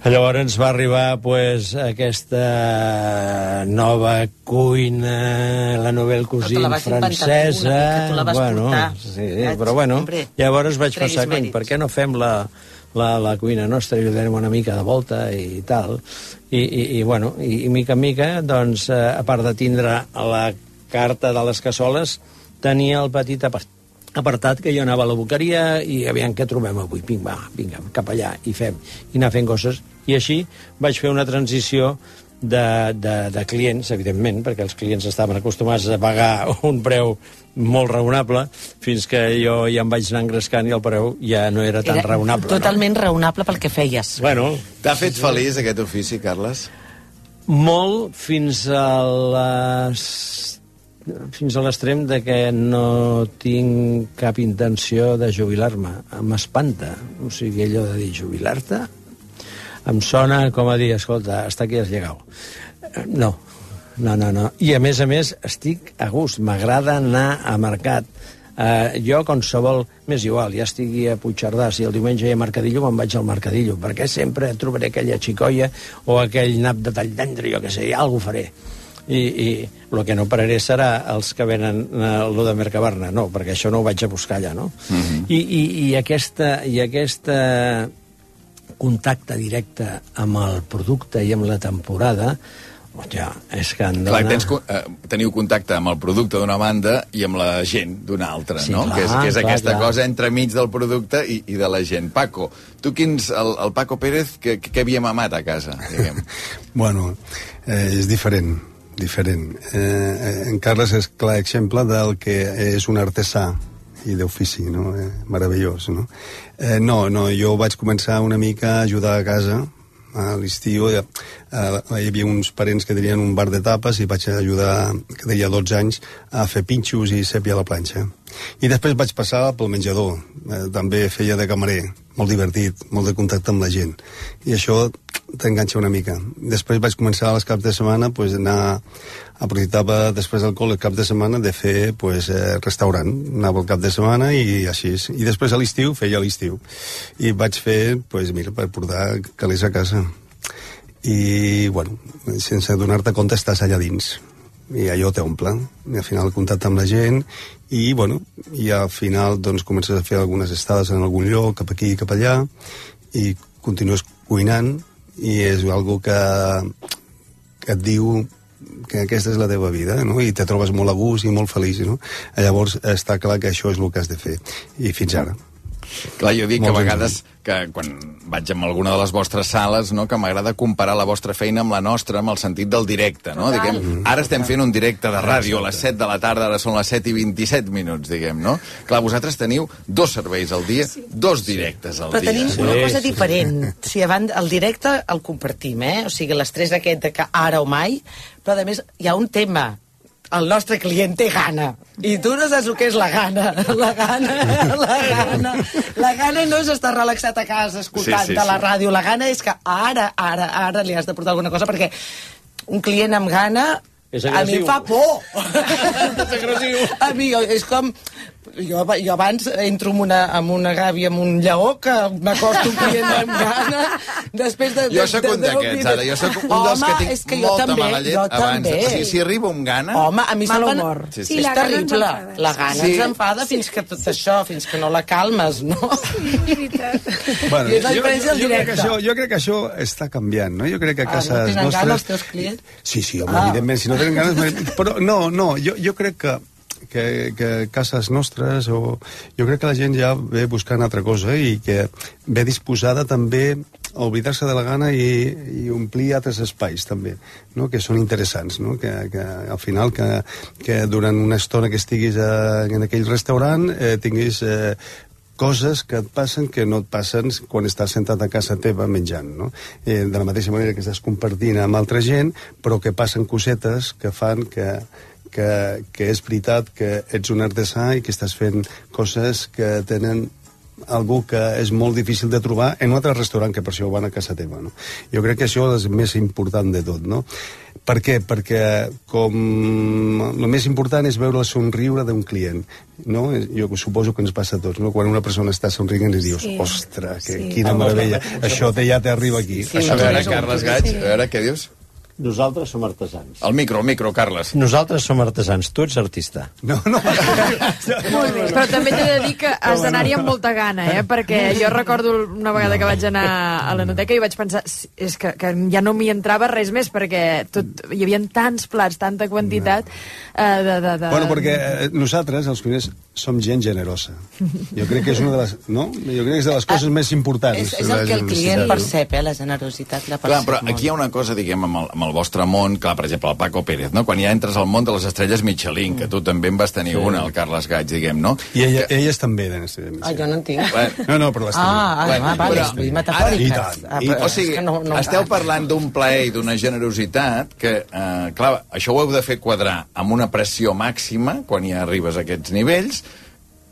Llavors va arribar pues, aquesta nova cuina, la inventar tu francesa... mica, tu la vas bueno, portar. sí, però bueno, Hombre, llavors vaig pensar, cony, mèrits. per què no fem la, la, la cuina nostra i li donem una mica de volta i tal. I, i, i bueno, i, i mica en mica, doncs, eh, a part de tindre la carta de les cassoles, tenia el petit apart apartat que jo anava a la boqueria i aviam què trobem avui, vinga, va, vinga, cap allà, i fem, i anar fent coses. I així vaig fer una transició de, de, de clients, evidentment, perquè els clients estaven acostumats a pagar un preu molt raonable, fins que jo ja em vaig anar engrescant i el preu ja no era tan raonable. Totalment raonable pel que feies. No? Bueno, T'ha fet feliç aquest ofici, Carles? Molt fins a les fins a l'extrem de que no tinc cap intenció de jubilar-me. M'espanta. O sigui, allò de dir jubilar-te em sona com a dir, escolta, hasta aquí has llegat. No, no, no, no. I a més a més estic a gust, m'agrada anar a mercat. Uh, jo, qualsevol, m'és igual, ja estigui a Puigcerdà, si el diumenge hi ha Mercadillo, me'n vaig al Mercadillo, perquè sempre trobaré aquella xicoia o aquell nap de tall d'endre, jo què sé, alguna faré. I, i el que no pararé serà els que venen a lo de Mercabarna, no, perquè això no ho vaig a buscar allà, no? I, i, i, aquesta, I aquesta contacte directe amb el producte i amb la temporada, ja, és que en Clar, dona... tens, eh, teniu contacte amb el producte d'una banda i amb la gent d'una altra, Sí, no? clar, que és, que és clar, aquesta clar. cosa entremig del producte i, i de la gent. Paco, tu quins... El, el Paco Pérez, que, que havia mamat a casa, diguem? Bueno, eh, és diferent, diferent. Eh, en Carles és clar exemple del que és un artesà i d'ofici, no? Eh, meravellós, no? Eh, no, no, jo vaig començar una mica a ajudar a casa, a l'estiu, eh, eh, hi havia uns parents que tenien un bar de tapes i vaig ajudar, que tenia 12 anys, a fer pinxos i sèpia a la planxa. I després vaig passar pel menjador, eh, també feia de camarer, molt divertit, molt de contacte amb la gent. I això t'enganxa una mica. Després vaig començar als caps de setmana pues, anar aprofitava després del col·le el cap de setmana de fer pues, eh, restaurant. Anava el cap de setmana i així. I després a l'estiu feia l'estiu. I vaig fer, pues, mira, per portar calés a casa. I, bueno, sense donar-te compte estàs allà dins i allò t'omple i al final contacte amb la gent i, bueno, i al final doncs comences a fer algunes estades en algun lloc cap aquí, cap allà i continues cuinant i és algo que, que et diu que aquesta és la teva vida, no? I te trobes molt a gust i molt feliç, no? Llavors està clar que això és el que has de fer. I fins ara. Clar, jo dic que a vegades, que quan vaig amb alguna de les vostres sales, no, que m'agrada comparar la vostra feina amb la nostra, amb el sentit del directe, no? Diguem, ara estem fent un directe de ràdio a les 7 de la tarda, ara són les 7 i 27 minuts, diguem, no? Clar, vosaltres teniu dos serveis al dia, dos directes al Però dia. tenim una cosa diferent. Si abans, el directe el compartim, eh? O sigui, l'estrès aquest de que ara o mai, però a més hi ha un tema el nostre client té gana. I tu no saps el que és la gana. La gana, la gana. La gana no és estar relaxat a casa escoltant Sí, sí, de la sí. ràdio. La gana és que ara, ara, ara li has de portar alguna cosa perquè un client amb gana És a mi agressiu. em fa por. és agressiu. A mi és com... Jo, jo abans entro amb una, amb una gàbia, amb un lleó, que m'acosto un client amb gana, després de... Jo sóc de, un d'aquests, ara. Jo sóc un dels que tinc que jo molta també, mala llet jo abans. també. O sigui, si arribo amb gana... Home, a mi Mal se'm fan- humor. Sí, sí. Sí, és la gana ens terrible. enfada. La gana Sí. ens enfada fins que tot això, fins que no la calmes, no? És veritat. I és diferència del jo, crec que això, jo crec que això està canviant, no? Jo crec que a Ah, no cases tenen nostres... gana els teus clients? Sí, sí, home, Ah. evidentment, si no tenen ganes... Però no, no, jo, jo crec que que, que cases nostres o jo crec que la gent ja ve buscant altra cosa i que ve disposada també a oblidar-se de la gana i, i omplir altres espais també, no? que són interessants no? que, que al final que, que durant una estona que estiguis a, en aquell restaurant eh, tinguis eh, coses que et passen que no et passen quan estàs sentat a casa teva menjant, no? Eh, de la mateixa manera que estàs compartint amb altra gent, però que passen cosetes que fan que, que, que és veritat que ets un artesà i que estàs fent coses que tenen algú que és molt difícil de trobar en un altre restaurant que per això van a casa teva, no? Jo crec que això és el més important de tot, no? Per què? Perquè com el més important és veure el somriure d'un client, no? Jo suposo que ens passa a tots, no? Quan una persona està somrient i dius, Sí. ostres, que, Sí. quina meravella, això te, ja t'arriba aquí. Sí, A això veure, és un- Carles Gaig, a veure, què dius? Nosaltres som artesans. El micro, el micro, Carles. Nosaltres som artesans, tu ets artista. No, no. Molt bé. Però també t'he de dir que has d'anar-hi amb molta gana, eh? Perquè jo recordo una vegada que vaig anar a la noteca i vaig pensar "Sí, és que, que ja no m'hi entrava res més perquè tot, hi havia tants plats, tanta quantitat eh, de, de, de... Bueno, perquè eh, nosaltres, els cuiners, som gent generosa. Jo crec que és una de les... No? Jo crec que és de les coses més importants. És, és el que el client percep, eh? la generositat la percep Clar, però molt. aquí hi ha una cosa, diguem, amb el, amb el vostre món, clar, per exemple, el Paco Pérez, no? Quan ja entres al món de les estrelles Michelin, que tu també en vas tenir sí. una, el Carles Gaig, diguem, no? I ella, elles també, de Nestlé. Ah, jo no en tinc. Bueno, No, no, però les tenim. Ah, ah, Bueno, ah, vale, però- vull dir, metafòriques. I tant, Ah, però. O sigui, que no, no, esteu parlant d'un plaer i d'una generositat que, eh, clar, això ho heu de fer quadrar amb una pressió màxima quan ja arribes a aquests nivells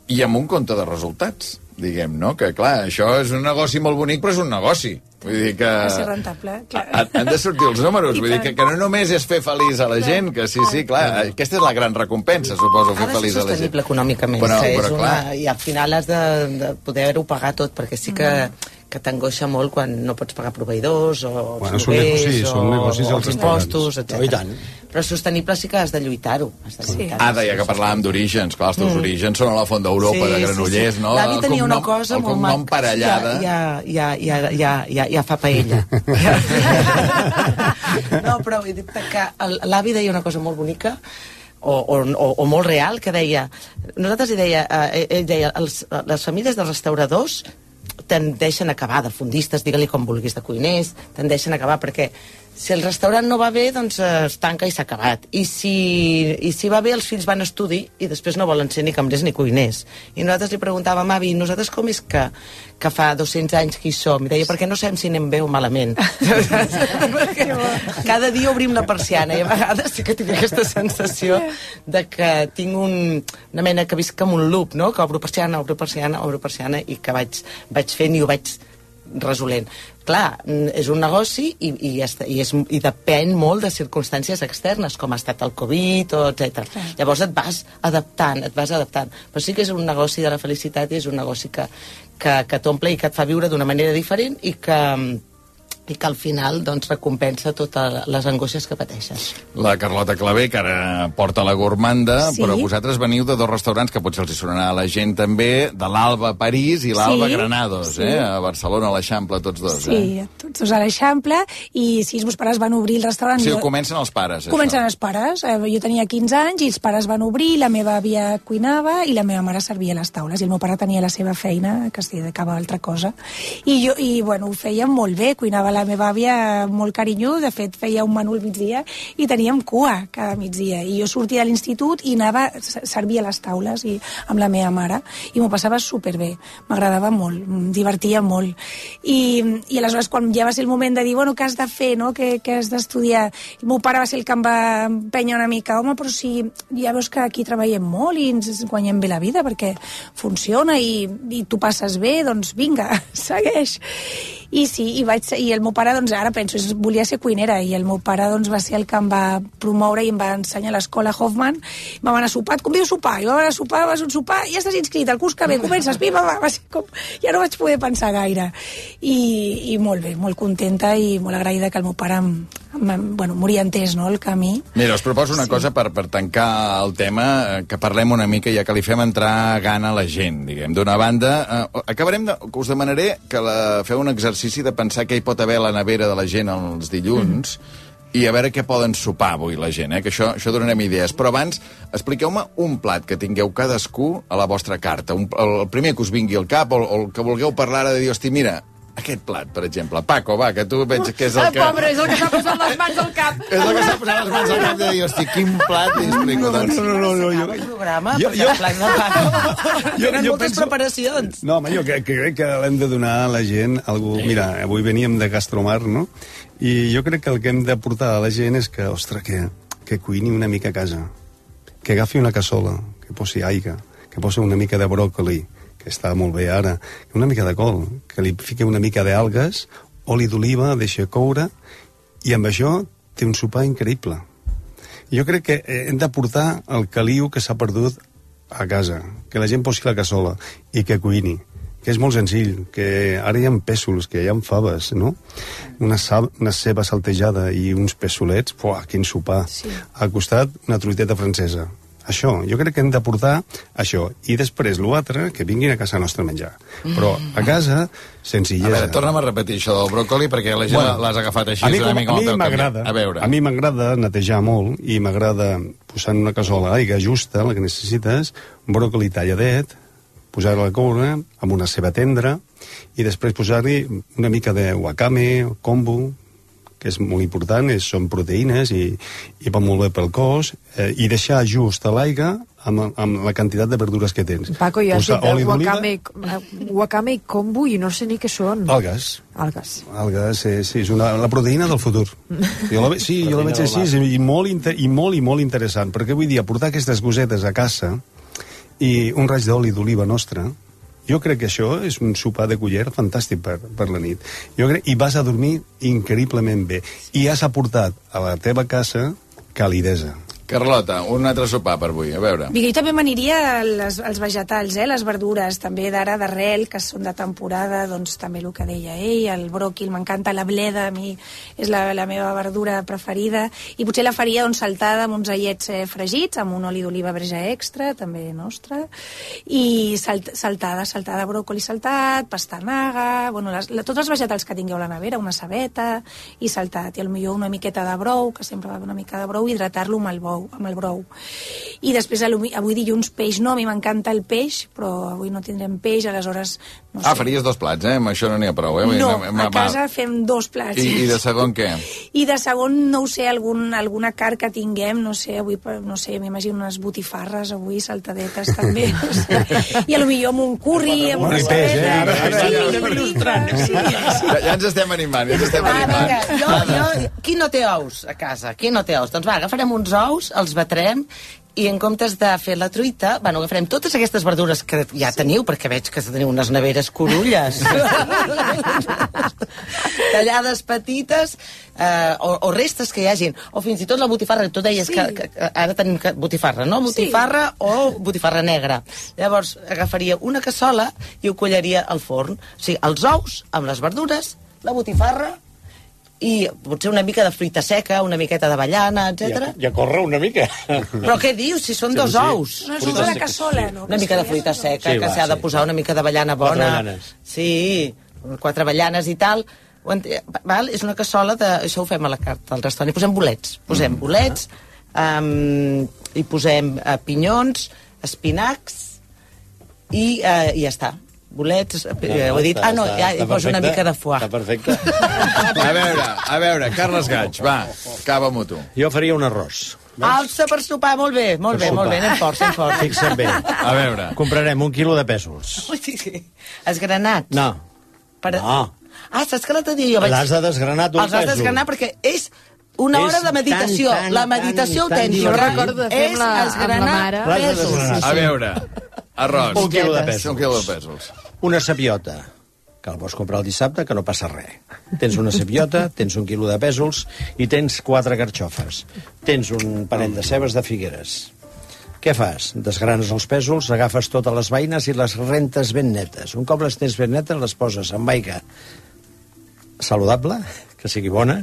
i amb un compte de resultats, diguem, no? Que, clar, això és un negoci molt bonic, però és un negoci. Vull dir que... Ha de ser rentable, clar. Ha- Han de sortir els números, I vull dir que, tant. que no només és fer feliç a la gent, que sí, sí, clar, aquesta és la gran recompensa, suposo, fer ha de ser feliç a la gent. sostenible econòmicament. Però, que és però, una, clar, I al final has de, de poder-ho pagar tot, perquè sí que, que t'angoixa molt quan no pots pagar proveïdors o els Bueno, són lloguers negocis, o, són negocis o als els impostos. Oh, etc. tant. Però sostenible sí que has de lluitar-ho. De Sí. lluitar Ara, ja que parlàvem d'orígens, clar, els teus orígens són a la Font d'Europa, de Granollers, no? L'avi El tenia una cognom- cosa el molt cognom maca. Parellada. Ja, ja, ja, ja, ja, ja, ja fa paella. no, però he dit que el- l'avi deia una cosa molt bonica, o, o, o, o molt real, que deia... Nosaltres hi deia, eh, ell deia, els, les famílies dels restauradors tendeixen a acabar, de fundistes, digue-li com vulguis, de cuiners, tendeixen a acabar, perquè si el restaurant no va bé, doncs eh, es tanca i s'ha acabat. I si, I si va bé, els fills van a estudi i després no volen ser ni cambrers ni cuiners. I nosaltres li preguntàvem, avi, nosaltres com és que, que fa 200 anys que hi som? I deia, perquè no sabem si anem bé o malament. Cada dia obrim la persiana i a vegades sí que tinc aquesta sensació de que tinc un, una mena que visc com un loop, no? que obro persiana, obro persiana, obro persiana i que vaig, vaig fent i ho vaig resolent. Clar, és un negoci i, i, i, és, i depèn molt de circumstàncies externes, com ha estat el Covid, o etc. Llavors et vas adaptant, et vas adaptant. Però sí que és un negoci de la felicitat i és un negoci que, que, que t'omple i que et fa viure d'una manera diferent i que, i que al final doncs, recompensa totes les angoixes que pateixes. La Carlota Clavé, que ara porta la gourmanda, Sí. però vosaltres veniu de dos restaurants que potser els hi sonarà a la gent també, de l'Alba París i l'Alba Sí, Granados, sí. eh? A Barcelona, a l'Eixample, tots dos, Sí, eh? tots dos a l'Eixample, i sí, els meus pares van obrir el restaurant. Sí, Jo- comencen els pares, això. Comencen els pares. Eh, Jo tenia 15 anys i els pares van obrir, la meva àvia cuinava i la meva mare servia les taules. I el meu pare tenia la seva feina, que es dedicava a altra cosa. I, jo, i bueno, ho feia molt bé. Cuinava la meva àvia molt carinyo. De fet, feia un menú al migdia i teníem cua cada migdia. I jo sortia de l'institut i anava a servir a les taules i, amb la meva mare. I m'ho passava superbé. M'agradava molt, divertia molt. I, I aleshores, quan ja va ser el moment de dir, bueno, què has de fer, no? què, què has d'estudiar? El meu pare va ser el que em va empènyer una mica. Home, però si ja veus que aquí treballem molt i ens guanyem bé la vida perquè funciona i, i tu passes bé, doncs vinga, segueix. I sí, i, vaig, ser- i el meu pare, doncs ara penso, és- volia ser cuinera i el meu pare doncs, va ser el que em va promoure i em va ensenyar a l'escola Hoffman. Vam anar a sopar, et convido a sopar, i vam anar a sopar, vas a un sopar, ja estàs inscrit, el curs que ve, comences, pim, va, va ser com... Ja no vaig poder pensar gaire. I, i molt bé, molt contenta i molt agraïda que el meu pare em, em, bueno, m'hauria entès no, el camí. Mira, us proposo una sí. cosa per, per tancar el tema, eh, que parlem una mica, ja que li fem entrar gana a la gent, diguem. D'una banda, eh, acabarem, de, us demanaré que la, feu un exercici de pensar què hi pot haver a la nevera de la gent els dilluns, i a veure què poden sopar avui la gent, eh? que això, això donarem idees. Però abans, expliqueu-me un plat que tingueu cadascú a la vostra carta. Un, el, el primer que us vingui al cap, o, o el que vulgueu parlar ara de dir, hosti, mira, aquest plat, per exemple. Paco, va, que tu veig que és el Ah, que... pobre, és el que s'ha posat les mans al cap. És el que s'ha posat les mans al cap de dir, hosti, quin plat, i explico, No, doncs. no, no, no, no, jo, el programa, Jo- jo- plat no va. Tenen moltes penso- preparacions. No, home, jo crec, que crec que l'hem de donar a la gent algú... Mira, avui veníem de Gastromar, no? I jo crec que el que hem de portar a la gent és que, ostres, que, que cuini una mica a casa. Que agafi una cassola, que posi aigua, que posi una mica de bròcoli, que està molt bé ara, una mica de col, que li fiqui una mica d'algues, oli d'oliva, deixa coure, i amb això té un sopar increïble. Jo crec que eh, hem de portar el caliu que s'ha perdut a casa, que la gent posi la cassola i que cuini, que és molt senzill, que ara hi ha pèsols, que hi ha faves, no? Una, sa una ceba saltejada i uns pèsolets, fuà, quin sopar. Sí. Al costat, una truiteta francesa. Això. Jo crec que hem de portar això. I després, l'altre, que vinguin a casa nostra a menjar. Però a casa, A senzillesa. veure, torna'm a repetir això del bròcoli, perquè la gent Bueno, l'has agafat així a mi, una com- mica a mi m'agrada. A veure, a mi m'agrada netejar molt i m'agrada posar en una cassola aigua justa, la que necessites, bròcoli talladet, posar a la coure amb una ceba tendra i després posar-hi una mica de wakame, kombu, que és molt important, és, són proteïnes i, i va molt bé pel cos, eh, i deixar just a l'aigua amb, amb la quantitat de verdures que tens. Paco, ja has dit eh, oli wakame, wakame i kombu i no sé ni què són. Algues. Algues. Algues, sí, sí, és una, la proteïna del futur. Jo la, sí, jo la veig així, i molt, inter, i molt i molt interessant, perquè vull dir, aportar aquestes gosetes a casa i un raig d'oli d'oliva nostra, jo crec que això és un sopar de culler fantàstic per, per la nit. Jo crec, I vas a dormir increïblement bé. I has aportat a la teva casa calidesa. Carlota, un altre sopar per avui, a veure. Jo també m'aniria als vegetals, eh? les verdures, també d'ara d'arrel, que són de temporada, doncs també el que deia ell, el bròquil, m'encanta la bleda, a mi és la, la meva verdura preferida, i potser la faria doncs, saltada amb uns aiets eh, fregits, amb un oli d'oliva verge extra, també nostre, i salt, saltada, saltada, bròcoli saltat, pastanaga, bueno, les, la, tots els vegetals que tingueu a la nevera, una cebeta, i saltat, i potser una miqueta de brou, que sempre va una mica de brou, hidratar-lo amb el bou, amb el brou. I després, avui, dilluns, peix no, a mi m'encanta el peix, però avui no tindrem peix, aleshores... No Ah, sé. faries dos plats, eh? Amb això no n'hi ha prou, eh? No, a casa fem dos plats. I, I de segon què? I de segon, no ho sé, algun, alguna carn que tinguem, no sé, avui, no sé, m'imagino unes botifarres avui, saltadetes també, no sé. I a lo millor amb un curri, amb una eh? Sí, sí, sí, sí. Ja, ja ens estem animant, ja ens estem Va, animant. vinga, jo, jo, qui no té ous a casa? Qui no té ous? Doncs va, agafarem uns ous, els batrem, i en comptes de fer la truita, bueno, agafarem totes aquestes verdures que ja teniu, perquè veig que teniu unes neveres corulles. Tallades petites, eh, o, o restes que hi hagin, o fins i tot la botifarra, tu deies Sí. que, que, ara tenim que, botifarra, no? Botifarra o botifarra negra. Llavors, agafaria una cassola i ho collaria al forn. O sigui, els ous amb les verdures, la botifarra i potser una mica de fruita seca, una miqueta d'avellana, etc. Ja, ja corre una mica. Però què dius, si són dos ous? No és una cassola, no? Una mica de fruita seca, Sí, que s'ha de sí. posar una mica d'avellana Quatre bona. avellanes. Sí, quatre avellanes i tal. Val? És una cassola de... Això ho fem a la carta del restaurant. Hi posem bolets. Posem Mm. bolets, um, hi posem uh, pinyons, espinacs i, uh, i ja està. Bolets, uh, ho he dit... Ah, no, ja hi poso una mica de foie. Està perfecte. A veure, a veure, Carles Gaig, va, acaba-m'ho tu. Jo faria un arròs. Alça per sopar, molt bé, molt Per bé, molt bé, sopar. anem forts, anem forts. Fixa't bé. A veure. Comprarem un quilo de pèsols. Esgranats. No. Per... No. Ah, saps que l'altre dia jo vaig... L'has de desgranar tu el Els has pèsol. desgranar perquè és una És hora de meditació. tan, tan, la meditació tan, tan autèntica. Jo recordo de fer és amb la, mare. L'has de pèsols. desgranar. A veure, arròs. Un quilo de Pèsols. Un quilo de pèsols. Una sabiota, que el vols comprar el dissabte, que no passa res. Tens una sabiota, tens un quilo de pèsols i tens quatre carxofes. Tens un parell de cebes de figueres. Què fas? Desgranes els pèsols, agafes totes les veïnes i les rentes ben netes. Un cop les tens ben netes, les poses amb aigua saludable, que sigui bona,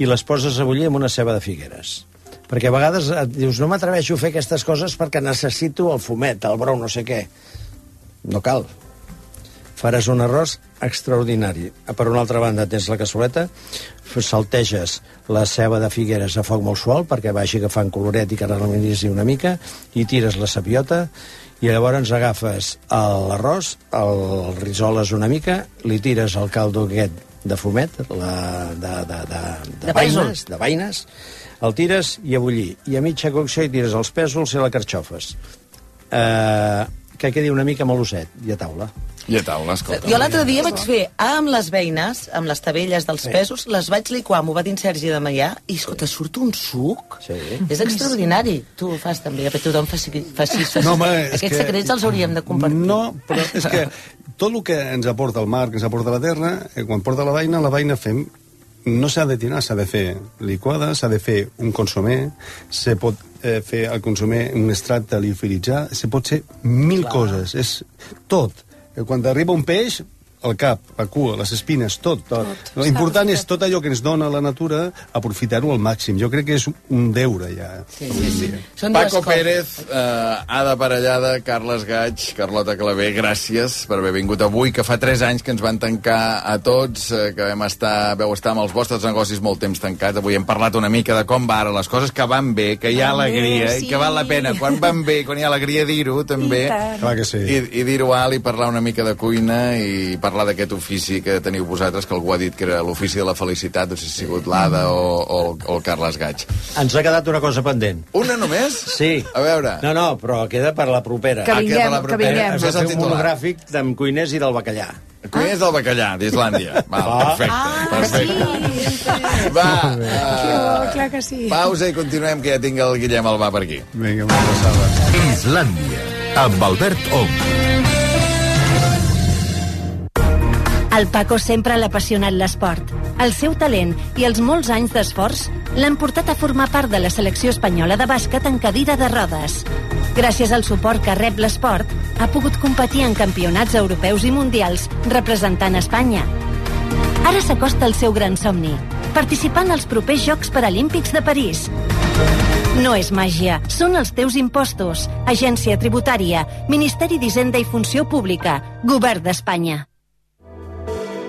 i les poses a bullir amb una ceba de figueres. Perquè a vegades et dius, no m'atreveixo a fer aquestes coses perquè necessito el fumet, el brou, no sé què. No cal. Faràs un arròs extraordinari. Per una altra banda, tens la cassoleta, salteges la ceba de figueres a foc molt suau perquè vagi agafant coloret i caramelitzin una mica, i tires la sabiota, i llavors agafes l'arròs, el risoles una mica, li tires el caldo aquest de fumet, la, de, de, de, de, De pèsols. de veïnes, el tires i a bullir. I a mitja cocció hi tires els pèsols i les carxofes. Eh, que quedi una mica meloset, i a taula. I a taula, escolta. Jo l'altre dia vaig fer amb les veïnes, amb les tabelles dels pèsols, les vaig liquar, m'ho va dir en Sergi de Maià, i escolta, surt un suc. Sí. És extraordinari. Tu ho fas també, que tothom faci, faci, faci. No, home, Aquests que- secrets els hauríem de compartir. No, però és que tot el que ens aporta el mar, que ens aporta la terra, eh, quan porta la veïna, la veïna fem no s'ha de tirar, s'ha de fer liquada, s'ha de fer un consomé, se pot eh, fer el consomé un extracte liofilitzar, se pot ser mil Clar. coses, és tot. Eh, Quan arriba un peix, el cap, la cua, les espines, tot. tot. L'important és tot allò que ens dona la natura, aprofitar-ho al màxim. Jo crec que és un deure, ja. Sí, sí, sí. Són Paco. Pérez, eh, Ada Parellada, Carles Gaig, Carlota Clavé, gràcies per haver vingut avui, que fa 3 anys que ens van tancar a tots, eh, que vam estar, veu estar amb els vostres negocis molt temps tancats. Avui hem parlat una mica de com va ara les coses, que van bé, que hi ha bé, alegria, sí. i que val la pena. Quan van bé, quan hi ha alegria, dir-ho, també. I. Clar que sí. I, i dir-ho alt i parlar una mica de cuina i parlar d'aquest ofici que teniu vosaltres, que algú ha dit que era l'ofici de la felicitat, no sé si ha sigut l'Ada o, o, el- o el Carles Gaig. Ens ha quedat una cosa pendent. Una només? Sí. A veure. No, no, però queda per la propera. Que Ah, vinguem, queda la que propera. vinguem. Hem de és el fer un monogràfic d'en cuiners i del bacallà. Cuiners del bacallà, d'Islàndia. Va, Ah. perfecte, perfecte. Va, Que bo, uh, clar que sí. pausa i continuem, que ja tinc el Guillem Albà per aquí. Vinga, una passada. Islàndia, amb Albert Ong. El Paco sempre l'ha apassionat l'esport. El seu talent i els molts anys d'esforç l'han portat a formar part de la selecció espanyola de bàsquet en cadira de rodes. Gràcies al suport que rep l'esport, ha pogut competir en campionats europeus i mundials representant Espanya. Ara s'acosta el seu gran somni, participant als propers Jocs Paralímpics de París. No és màgia, són els teus impostos. Agència Tributària, Ministeri d'Hisenda i Funció Pública, Govern d'Espanya.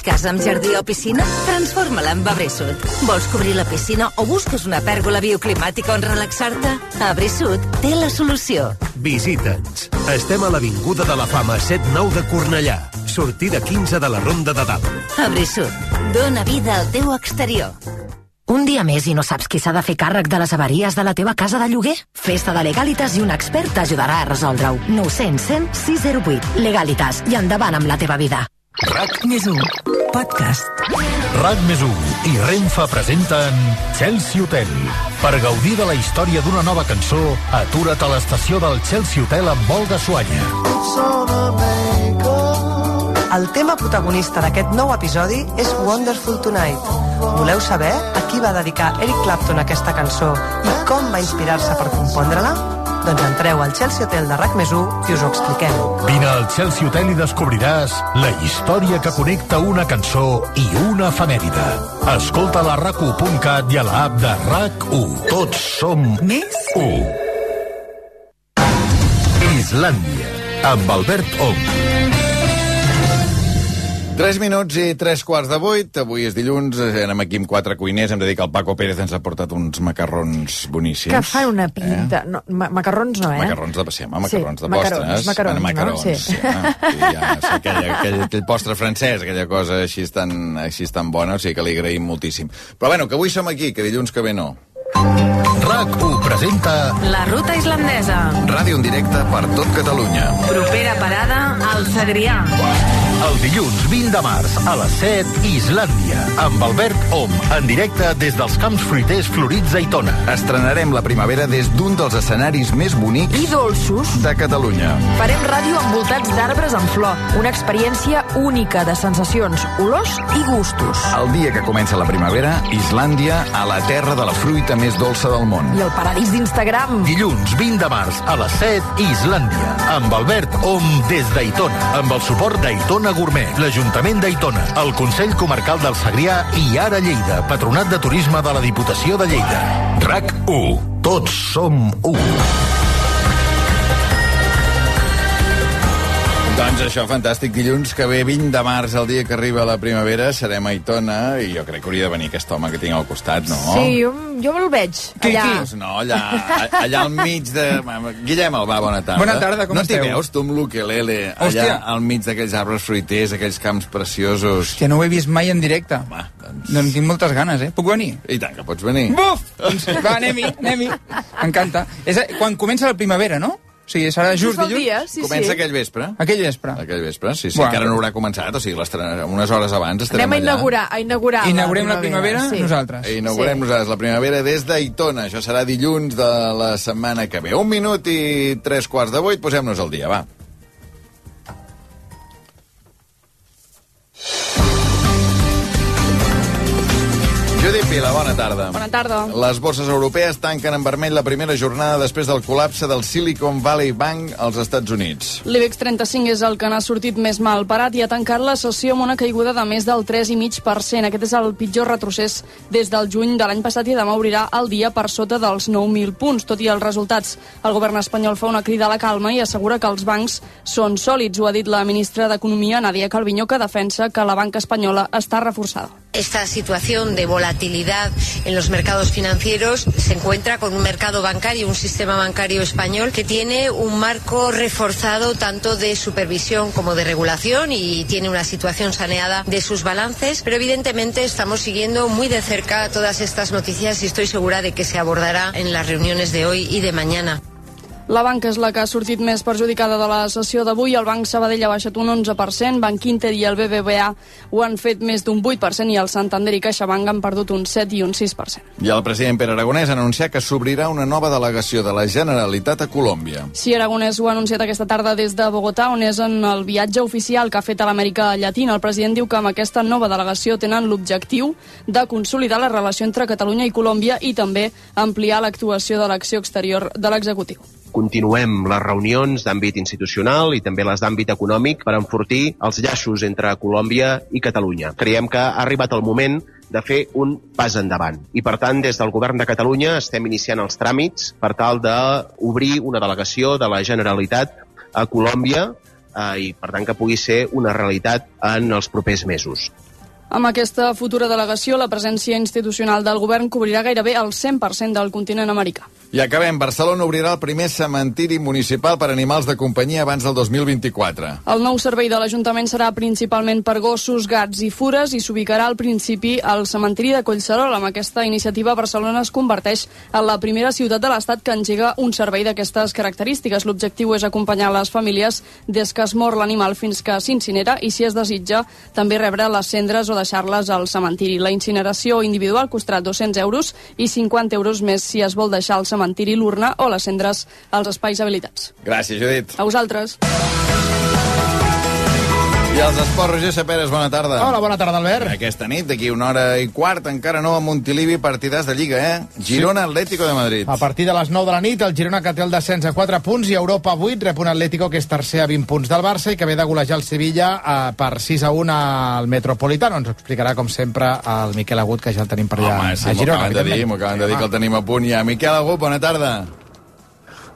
Tens casa amb jardí o piscina? Transforma-la en Abrisud. Vols cobrir la piscina o busques una pèrgola bioclimàtica on relaxar-te? Abrisud té la solució. Visita'ns. Estem a l'Avinguda de la Fama 7-9 de Cornellà. Sortida 15 de la Ronda de Dalt. Abrisud. Dóna vida al teu exterior. Un dia més i no saps qui s'ha de fer càrrec de les avaries de la teva casa de lloguer? Festa de Legalitas i un expert t'ajudarà a resoldre-ho. 900 106 08. Legalitas. I endavant amb la teva vida. RAC Més un. Podcast. RAC més 1 i Renfa presenten Chelsea Hotel. Per gaudir de la història d'una nova cançó, atura't a l'estació del Chelsea Hotel amb vol de Suanya. El tema protagonista d'aquest nou episodi és Wonderful Tonight. Voleu saber a qui va dedicar Eric Clapton aquesta cançó i com va inspirar-se per compondre-la? Doncs entreu al Chelsea Hotel de RAC més 1 i us ho expliquem. Vine al Chelsea Hotel i descobriràs la història que connecta una cançó i una efemèride. Escolta la rac1.cat i a l'app de RAC1. Tots som Més 1. Islàndia, amb Albert Ong. 3 minuts i 3 quarts de 8. Avui és dilluns, eh, anem aquí amb quatre cuiners. Hem de dir que el Paco Pérez ens ha portat uns macarrons boníssims. Que fan una pinta. No, ma macarrons no, eh? Macarrons de, sí, home, macarrons Sí, de macarons, postres. macarons, Bueno, macarons, no? Sí. sí. sí, ja, sí, aquell, aquell, aquell postre francès, aquella cosa així tan, així tan bona, o sigui que li agraïm moltíssim. Però bueno, que avui som aquí, que dilluns que ve no. RAC1 presenta La ruta islandesa. Ràdio en directe per tot Catalunya. Propera parada al Segrià. El dilluns 20 de març a les 7 Islàndia, amb Albert Om, en directe des dels Camps Fruiters Florits a Itona. Estrenarem la primavera des d'un dels escenaris més bonics I dolços. de Catalunya. Farem ràdio envoltats d'arbres en flor. Una experiència única de sensacions, olors i gustos. El dia que comença la primavera, Islàndia, a la terra de la fruita més dolça del món. I el paradís d'Instagram. Dilluns 20 de març a les 7 Islàndia, amb Albert Om des d'Aitona, amb el suport d'Aitona Gourmet, l'Ajuntament d'Aitona, el Consell Comarcal del Segrià i Ara Lleida, Patronat de Turisme de la Diputació de Lleida. RAC 1. Tots som 1. Doncs això, fantàstic. Dilluns que ve, 20 de març, el dia que arriba la primavera, serem a Aitona, i jo crec que hauria de venir aquest home que tinc al costat, no? Sí, jo, jo me'l veig, allà. Doncs no, allà, allà al mig de... Guillem Albà, bona tarda. Bona tarda, com no esteu? No t'hi veus, tu amb l'ukelele, allà al mig d'aquells arbres fruiters, aquells camps preciosos. Que no ho he vist mai en directe. Home, doncs... Doncs tinc moltes ganes, eh? Puc venir? I tant que pots venir. Buf! Doncs va, anem-hi, anem-hi. M'encanta. És quan comença la primavera, no? O sigui, serà just Just dilluns? dia, sí, Comença sí. aquell vespre. Aquell vespre. Aquell vespre, sí, sí, Bueno. encara no haurà començat, o sigui, l'estrena- unes hores abans estarem Anem a allà. inaugurar, a inaugurar Inaugurem la primavera sí. nosaltres. I inaugurem Sí. nosaltres la primavera des d'Aitona. Això serà dilluns de la setmana que ve. Un minut i tres quarts de vuit, posem-nos al dia, va. Judit Vila, bona tarda. Bona tarda. Les borses europees tanquen en vermell la primera jornada després del col·lapse del Silicon Valley Bank als Estats Units. L'IBEX 35 és el que n'ha sortit més mal parat i ha tancat la sessió amb una caiguda de més del 3,5%. Aquest és el pitjor retrocés des del juny de l'any passat i demà obrirà el dia per sota dels 9.000 punts. Tot i els resultats, el govern espanyol fa una crida a la calma i assegura que els bancs són sòlids. Ho ha dit la ministra d'Economia, Nadia Calviño, que defensa que la banca espanyola està reforçada. Esta situación de volatilidad en los mercados financieros se encuentra con un mercado bancario, un sistema bancario español que tiene un marco reforzado tanto de supervisión como de regulación y tiene una situación saneada de sus balances, pero evidentemente estamos siguiendo muy de cerca todas estas noticias y estoy segura de que se abordará en las reuniones de hoy y de mañana. La banca és la que ha sortit més perjudicada de la sessió d'avui. El Banc Sabadell ha baixat un 11%, Banc Inter i el BBVA ho han fet més d'un 8% i el Santander i CaixaBank han perdut un 7 i un 6%. I el president Pere Aragonès ha anunciat que s'obrirà una nova delegació de la Generalitat a Colòmbia. Sí, Aragonès ho ha anunciat aquesta tarda des de Bogotà, on és en el viatge oficial que ha fet a l'Amèrica Llatina. El president diu que amb aquesta nova delegació tenen l'objectiu de consolidar la relació entre Catalunya i Colòmbia i també ampliar l'actuació de l'acció exterior de l'executiu. Continuem les reunions d'àmbit institucional i també les d'àmbit econòmic per enfortir els llaços entre Colòmbia i Catalunya. Creiem que ha arribat el moment de fer un pas endavant. I, per tant, des del govern de Catalunya estem iniciant els tràmits per tal d'obrir una delegació de la Generalitat a Colòmbia eh, i, per tant, que pugui ser una realitat en els propers mesos. Amb aquesta futura delegació, la presència institucional del govern cobrirà gairebé el 100% del continent americà. I acabem. Barcelona obrirà el primer cementiri municipal per animals de companyia abans del 2024. El nou servei de l'Ajuntament serà principalment per gossos, gats i fures i s'ubicarà al principi al cementiri de Collserol. Amb aquesta iniciativa, Barcelona es converteix en la primera ciutat de l'Estat que engega un servei d'aquestes característiques. L'objectiu és acompanyar les famílies des que es mor l'animal fins que s'incinera i, si es desitja, també rebre les cendres o deixar-les al cementiri. La incineració individual costarà 200 euros i 50 euros més si es vol deixar al cementiri l'urna o les cendres als espais habilitats. Gràcies, Judit. A vosaltres. I els esports, Roger Saperes, bona tarda. Hola, bona tarda, Albert. Aquesta nit, d'aquí una hora i quart, encara no a Montilivi, partidàs de Lliga, eh? Girona, Atlético de Madrid. A partir de les 9 de la nit, el Girona que té el descens a 4 punts i Europa 8 rep un Atlético que és tercer a 20 punts del Barça i que ve de golejar el Sevilla eh, per 6 a 1 al Metropolitano. Ens ho explicarà, com sempre, el Miquel Agut, que ja el tenim per allà Home, sí, a m'ho Girona. acaben de dir, m'ho acaben de dir que el tenim a punt ja. Miquel Agut, bona tarda.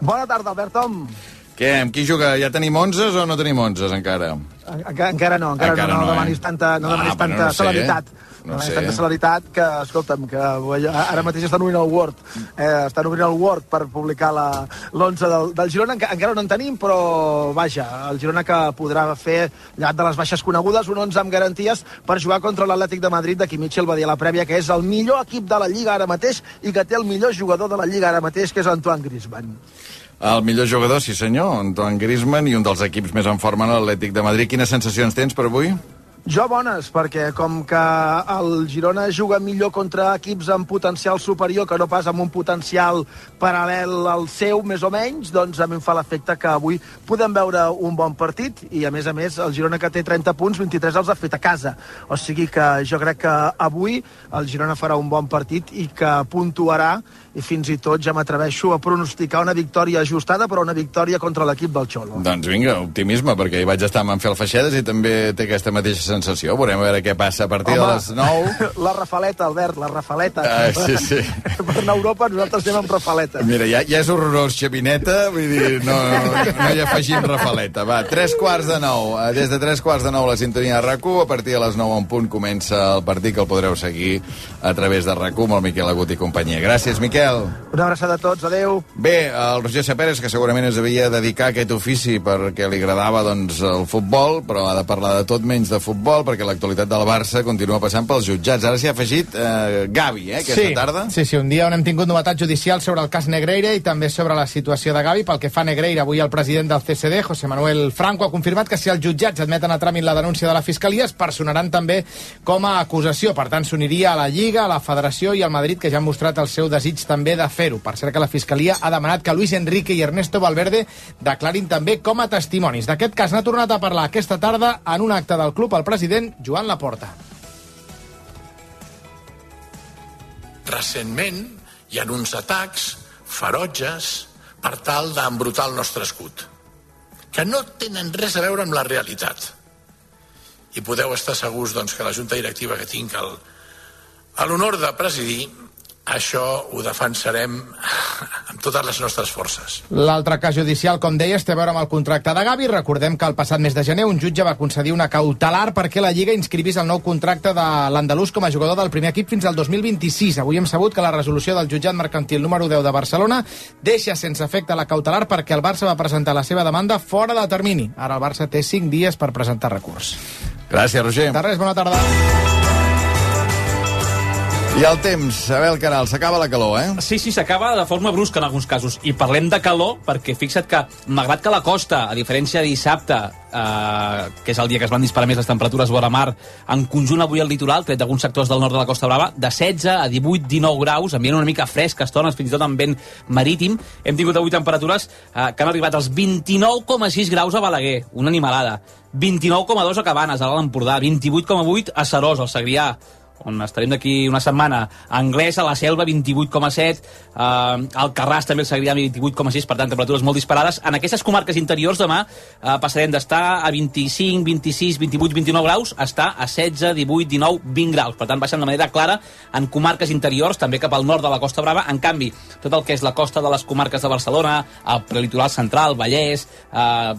Bona tarda, Albert Tom. Què, amb qui juga? Ja tenim 11 o no tenim 11 encara? Encara, encara no, encara, Encara no, no, no, eh? demanis tanta, no Ah, demanis però tanta no sé, celeritat. no demanis sé. tanta celeritat que, escolta'm, que ara mateix estan obrint el Word. Eh, estan obrint el Word per publicar la- l'11 del, del Girona. Enca, encara no en tenim, però vaja, el Girona que podrà fer, llevat de les baixes conegudes, un 11 amb garanties per jugar contra l'Atlètic de Madrid, de qui Mitchell va dir a la prèvia que és el millor equip de la Lliga ara mateix i que té el millor jugador de la Lliga ara mateix, que és Antoine Griezmann. El millor jugador, sí senyor, Antoine Griezmann, i un dels equips més en forma, l'Atlètic de Madrid. Quines sensacions tens per avui? Jo bones, perquè com que el Girona juga millor contra equips amb potencial superior que no pas amb un potencial paral·lel al seu, més o menys, doncs a mi em fa l'efecte que avui podem veure un bon partit i, a més a més, el Girona que té 30 punts, 23 els ha fet a casa. O sigui que jo crec que avui el Girona farà un bon partit i que puntuarà i fins i tot ja m'atreveixo a pronosticar una victòria ajustada, però una victòria contra l'equip del Xolo. Doncs vinga, optimisme, perquè hi vaig estar amb Anfel Feixedes i també té aquesta mateixa sensació. Veurem a veure què passa a partir de les 9. La rafaleta, Albert, la rafaleta. Ah, sí, sí. Per anar a Europa nosaltres anem amb rafaleta. Mira, ja, ja és horrorós, Xavineta, vull dir, no, no hi afegim rafaleta. Va, tres quarts de nou. Eh, Des de tres quarts de nou la sintonia de rac a partir de les 9 en punt comença el partit que el podreu seguir a través de rac amb el Miquel Agut i companyia. Gràcies, Miquel. Una abraçada a tots, adeu. Bé, el Roger Saperes, que segurament es devia dedicar a aquest ofici perquè li agradava doncs, el futbol, però ha de parlar de tot menys de futbol, perquè l'actualitat del Barça continua passant pels jutjats. Ara s'hi ha afegit eh, Gavi, eh, aquesta sí, tarda. Sí, sí, un dia on hem tingut novetats judicials sobre el cas Negreira i també sobre la situació de Gavi. Pel que fa a Negreira, avui el president del CSD, José Manuel Franco, ha confirmat que si els jutjats admeten a tràmit la denúncia de la Fiscalia, es personaran també com a acusació. Per tant, s'uniria a la Lliga, a la Federació i al Madrid, que ja han mostrat el seu desig també de fer-ho. Per cert, que la Fiscalia ha demanat que Luis Enrique i Ernesto Valverde declarin també com a testimonis. D'aquest cas n'ha tornat a parlar aquesta tarda en un acte del club el president Joan Laporta. recentment hi ha uns atacs ferotges per tal d'embrutar el nostre escut, que no tenen res a veure amb la realitat. I podeu estar segurs doncs, que la junta directiva que tinc l'honor de presidir, això ho defensarem amb totes les nostres forces. L'altre cas judicial, com deies, té a veure amb el contracte de Gavi. Recordem que el passat mes de gener un jutge va concedir una cautelar perquè la Lliga inscrivís el nou contracte de l'andalús com a jugador del primer equip fins al 2026. Avui hem sabut que la resolució del jutjat mercantil número 10 de Barcelona deixa sense efecte la cautelar perquè el Barça va presentar la seva demanda fora de termini. Ara el Barça té 5 dies per presentar recurs. Gràcies, Roger. De res, bona tarda. I el temps, a veure el canal, s'acaba la calor, eh? Sí, sí, s'acaba de forma brusca en alguns casos. I parlem de calor perquè fixa't que, malgrat que la costa, a diferència de dissabte, eh, que és el dia que es van disparar més les temperatures vora mar, en conjunt avui al litoral, tret d'alguns sectors del nord de la Costa Brava, de 16 a 18, 19 graus, ambient una mica fresc estones, fins i tot amb vent marítim. Hem tingut avui temperatures eh, que han arribat als 29,6 graus a Balaguer, una animalada. 29,2 a Cabanes, a l'Alt Empordà, 28,8 a Serós, al Segrià, on estarem d'aquí una setmana. Anglès, a la Selva, 28,7. Uh, al Carràs també el Segrià, 28,6. Per tant, temperatures molt disparades. En aquestes comarques interiors, demà, uh, passarem d'estar a 25, 26, 28, 29 graus a estar a 16, 18, 19, 20 graus. Per tant, baixen de manera clara en comarques interiors, també cap al nord de la Costa Brava. En canvi, tot el que és la costa de les comarques de Barcelona, el prelitoral central, Vallès, uh,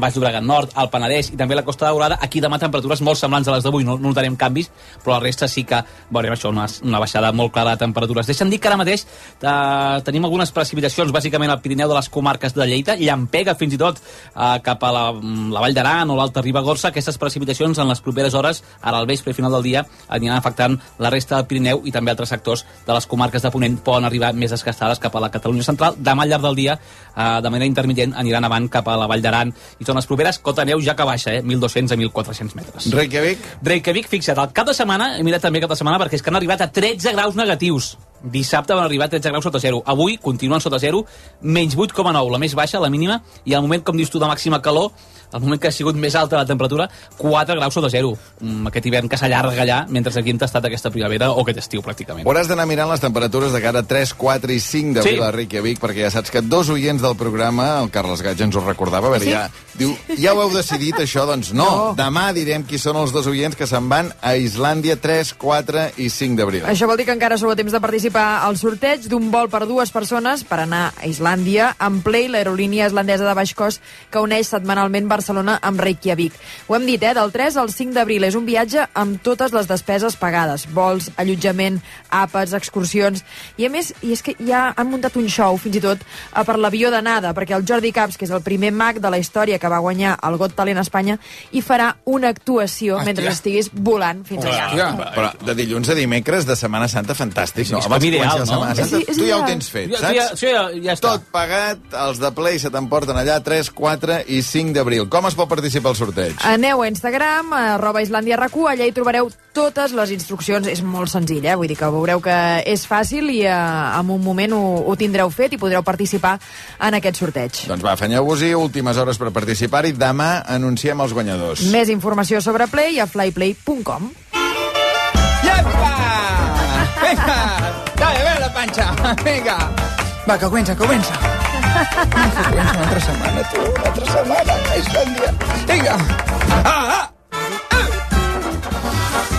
Baix Llobregat Nord, el Penedès i també la Costa Daurada, aquí demà temperatures molt semblants a les d'avui. No, no notarem canvis, però la resta sí que veurem això, una, una baixada molt clara de temperatures. Deixa'm dir que ara mateix eh, tenim algunes precipitacions, bàsicament al Pirineu de les comarques de Lleida, llampega fins i tot eh, cap a la, la Vall d'Aran o l'Alta Ribagorça. Aquestes precipitacions en les properes hores, ara al vespre i final del dia, aniran afectant la resta del Pirineu i també altres sectors de les comarques de Ponent poden arribar més desgastades cap a la Catalunya central. Demà al llarg del dia, eh, de manera intermitent, aniran avant cap a la Vall d'Aran i zones properes. Cota neu ja que baixa, eh? 1.200 a 1.400 metres. Reykjavik? Reykjavik, fixa't, al cap de setmana, he mirat també cap de setmana perquè és que han arribat a 13 graus negatius. Dissabte van arribar a 13 graus sota zero. Avui continuen sota zero, menys 8,9, la més baixa, la mínima, i al moment, com dius tu, de màxima calor, el moment que ha sigut més alta la temperatura, 4 graus sota zero. Mm, aquest hivern que s'allarga allà, mentre aquí hem tastat aquesta primavera o aquest estiu, pràcticament. Hauràs d'anar mirant les temperatures de cara a 3, 4 i 5 d'abril Sí. a Reykjavik, perquè ja saps que dos oients del programa, el Carles Gatja ens ho recordava, a veure, Sí? ja, diu, ja ho heu decidit, això? Doncs no, No. demà direm qui són els dos oients que se'n van a Islàndia 3, 4 i 5 d'abril. Això vol dir que encara sou a temps de participar al sorteig d'un vol per dues persones per anar a Islàndia amb Play, l'aerolínia islandesa de baix cost que uneix setmanalment Barcelona amb Reykjavik. Ho hem dit, eh? Del 3 al 5 d'abril. És un viatge amb totes les despeses pagades. Vols, allotjament, àpats, excursions... I a més, i és que ja han muntat un show, fins i tot, eh, per l'avió d'anada, perquè el Jordi Caps, que és el primer mag de la història que va guanyar el Got Talent a Espanya, hi farà una actuació mentre estiguis volant fins allà. Però de dilluns a dimecres de Setmana Santa, fantàstic, no? Abans com ideal, la Setmana no? Santa, Sí, és tu ja ho tens fet, Ja- saps? ja- això ja, ja està. Tot pagat, els de Play se t'emporten allà 3, 4 i 5 d'abril. Com es pot participar al sorteig? Aneu a Instagram, arroba Islàndia RQ, allà hi trobareu totes les instruccions. És molt senzill, eh? Vull dir que veureu que és fàcil i eh, en un moment ho, ho tindreu fet i podreu participar en aquest sorteig. Doncs va, afanyeu-vos-hi, últimes hores per participar-hi. Demà anunciem els guanyadors. Més informació sobre Play a flyplay.com. Vinga! Dale, ven la panxa! Vinga! Va, que comença, comença! Que comença una altra setmana, tu, una altra setmana, a Islàndia. Vinga! Ah, ah!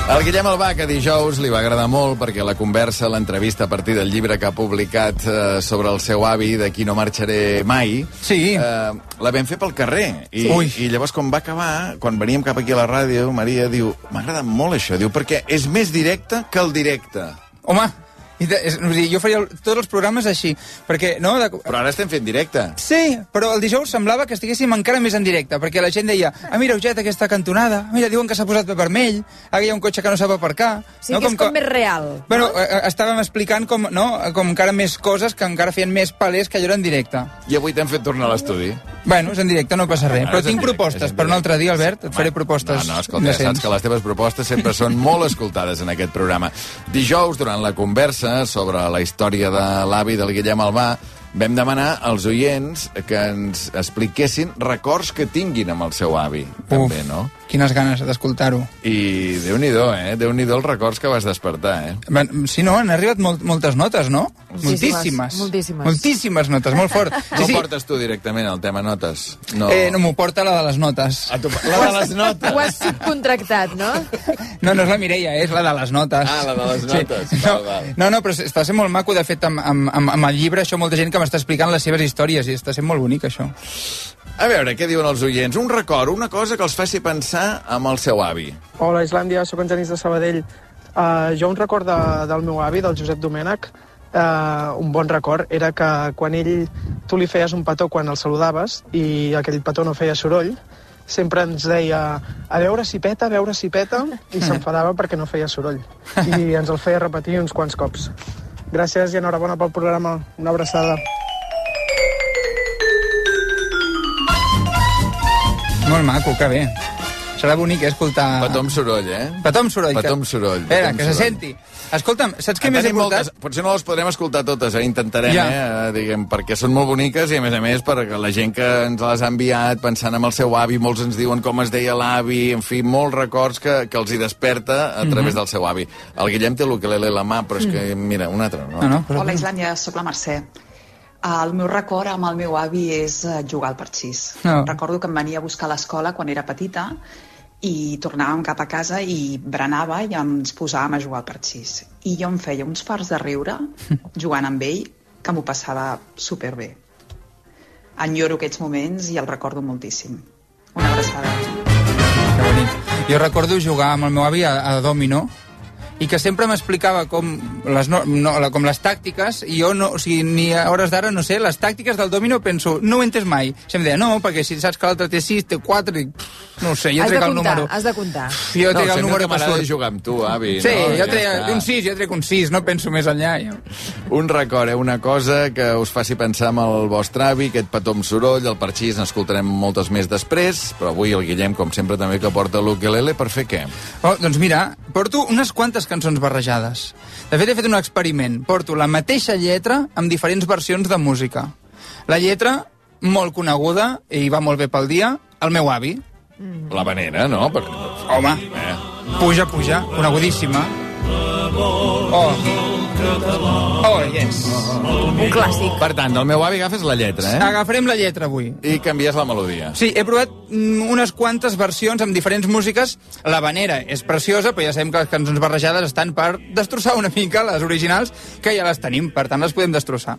El Guillem Albà, que dijous li va agradar molt perquè la conversa, l'entrevista a partir del llibre que ha publicat eh, sobre el seu avi, d'aquí no marxaré mai, sí. eh, la vam fer pel carrer. I, Ui. I llavors, quan va acabar, quan veníem cap aquí a la ràdio, Maria diu, m'ha agradat molt això, diu, perquè és més directe que el directe. Home, i de, és, o sigui, jo faria el, tots els programes així, perquè, no? De, Però ara estem fent directe. Sí, però el dijous semblava que estiguéssim encara més en directe, perquè la gent deia, ah, mira, Uget, aquesta cantonada, mira, diuen que s'ha posat vermell, ara hi ha un cotxe que no sap aparcar. Sí, no, que és com més real. Bueno, eh, eh, estàvem explicant com, no, com encara més coses que encara feien més palès que allò era en directe. I avui t'hem fet tornar a l'estudi. Bueno, és en directe, no passa res. Ah, Però tinc directe, propostes per un altre dia, Albert. Et faré propostes No, no, escolta, ja saps que les teves propostes sempre són molt escoltades en aquest programa. Dijous, durant la conversa sobre la història de l'avi del Guillem Albà, vam demanar als oients que ens expliquessin records que tinguin amb el seu avi, també, no? Quines ganes d'escoltar-ho. I Déu-n'hi-do, eh? Déu-n'hi-do els records que vas despertar, eh? Ben, Sí, no, han arribat molt, moltes notes, no? Moltíssimes. moltíssimes. Moltíssimes notes, molt fort. No ho portes tu directament, el tema notes? No. Eh, no m'ho porta la de les notes. A tu, la de les notes? Ho has subcontractat, no? No, no és la Mireia, és la de les notes. Ah, la de les notes. Sí. No, no, no, però està sent molt maco, de fet, amb, amb, amb, amb el llibre, això, molta gent que m'està explicant les seves històries, i està sent molt bonic, això. A veure, què diuen els oients? Un record, una cosa que els faci pensar amb el seu avi. Hola, Islàndia, sóc en Genís de Sabadell. Uh, jo un record de, del meu avi, del Josep Domènech, uh, un bon record era que quan ell, tu li feies un petó quan el saludaves i aquell petó no feia soroll, sempre ens deia a veure si peta, a veure si peta, i s'enfadava perquè no feia soroll. I ens el feia repetir uns quants cops. Gràcies i enhorabona pel programa. Una abraçada. Molt maco, que bé. Serà bonic eh, escoltar... Petó amb soroll, eh? Petó amb soroll. Petó que- amb soroll. Espera, amb que se senti. Escolta'm, saps què En més he portat? moltes, potser no les podrem escoltar totes, eh? intentarem, Ja. eh? diguem, perquè són molt boniques i, a més a més, perquè la gent que ens les ha enviat pensant en el seu avi, molts ens diuen com es deia l'avi, en fi, molts records que, que els hi desperta a través Mhm. del seu avi. El Guillem té l'ukelele a la mà, però és que, mira, un altre, no? No, no, Hola, Islàndia, sóc la Mercè. El meu record amb el meu avi és eh, jugar al parxís. No. Recordo que em venia a buscar a l'escola quan era petita i tornàvem cap a casa i berenava i ens posàvem a jugar al parxís. I jo em feia uns farts de riure jugant amb ell que m'ho passava superbé. Enyoro aquests moments i el recordo moltíssim. Una abraçada. Que bonic. Jo recordo jugar amb el meu avi a, a Domino i que sempre m'explicava com, les no, no, la- com les tàctiques i jo no, o sigui, ni a hores d'ara no sé, les tàctiques del domino penso, no ho he entès mai. Si em deia, no, perquè si saps que l'altre té 6, té 4, i, pff, no ho sé, jo has trec el comptar, número. has de comptar. Jo no, trec el número que m'agrada jugar amb tu, avi. Sí, no? jo Ja trec està. un 6, jo trec un 6, no penso més enllà. Jo. Un record, eh? una cosa que us faci pensar amb el vostre avi, aquest petó amb soroll, el parxís n'escoltarem moltes més després, però avui el Guillem, com sempre, també que porta l'ukelele, per fer què? Oh, doncs mira, porto unes quantes cançons barrejades. De fet, he fet un experiment. Porto la mateixa lletra amb diferents versions de música. La lletra, molt coneguda, i va molt bé pel dia, el meu avi. La vanera, no? Per... Home, Eh. puja, puja, conegudíssima. Oh. Oh, yes. Un clàssic. Per tant, del meu avi agafes la lletra, eh? Agafarem la lletra avui. I canvies la melodia. Sí, he provat mm, unes quantes versions amb diferents músiques. La vanera és preciosa, però ja sabem que les cançons barrejades estan per destrossar una mica les originals, que ja les tenim, per tant les podem destrossar.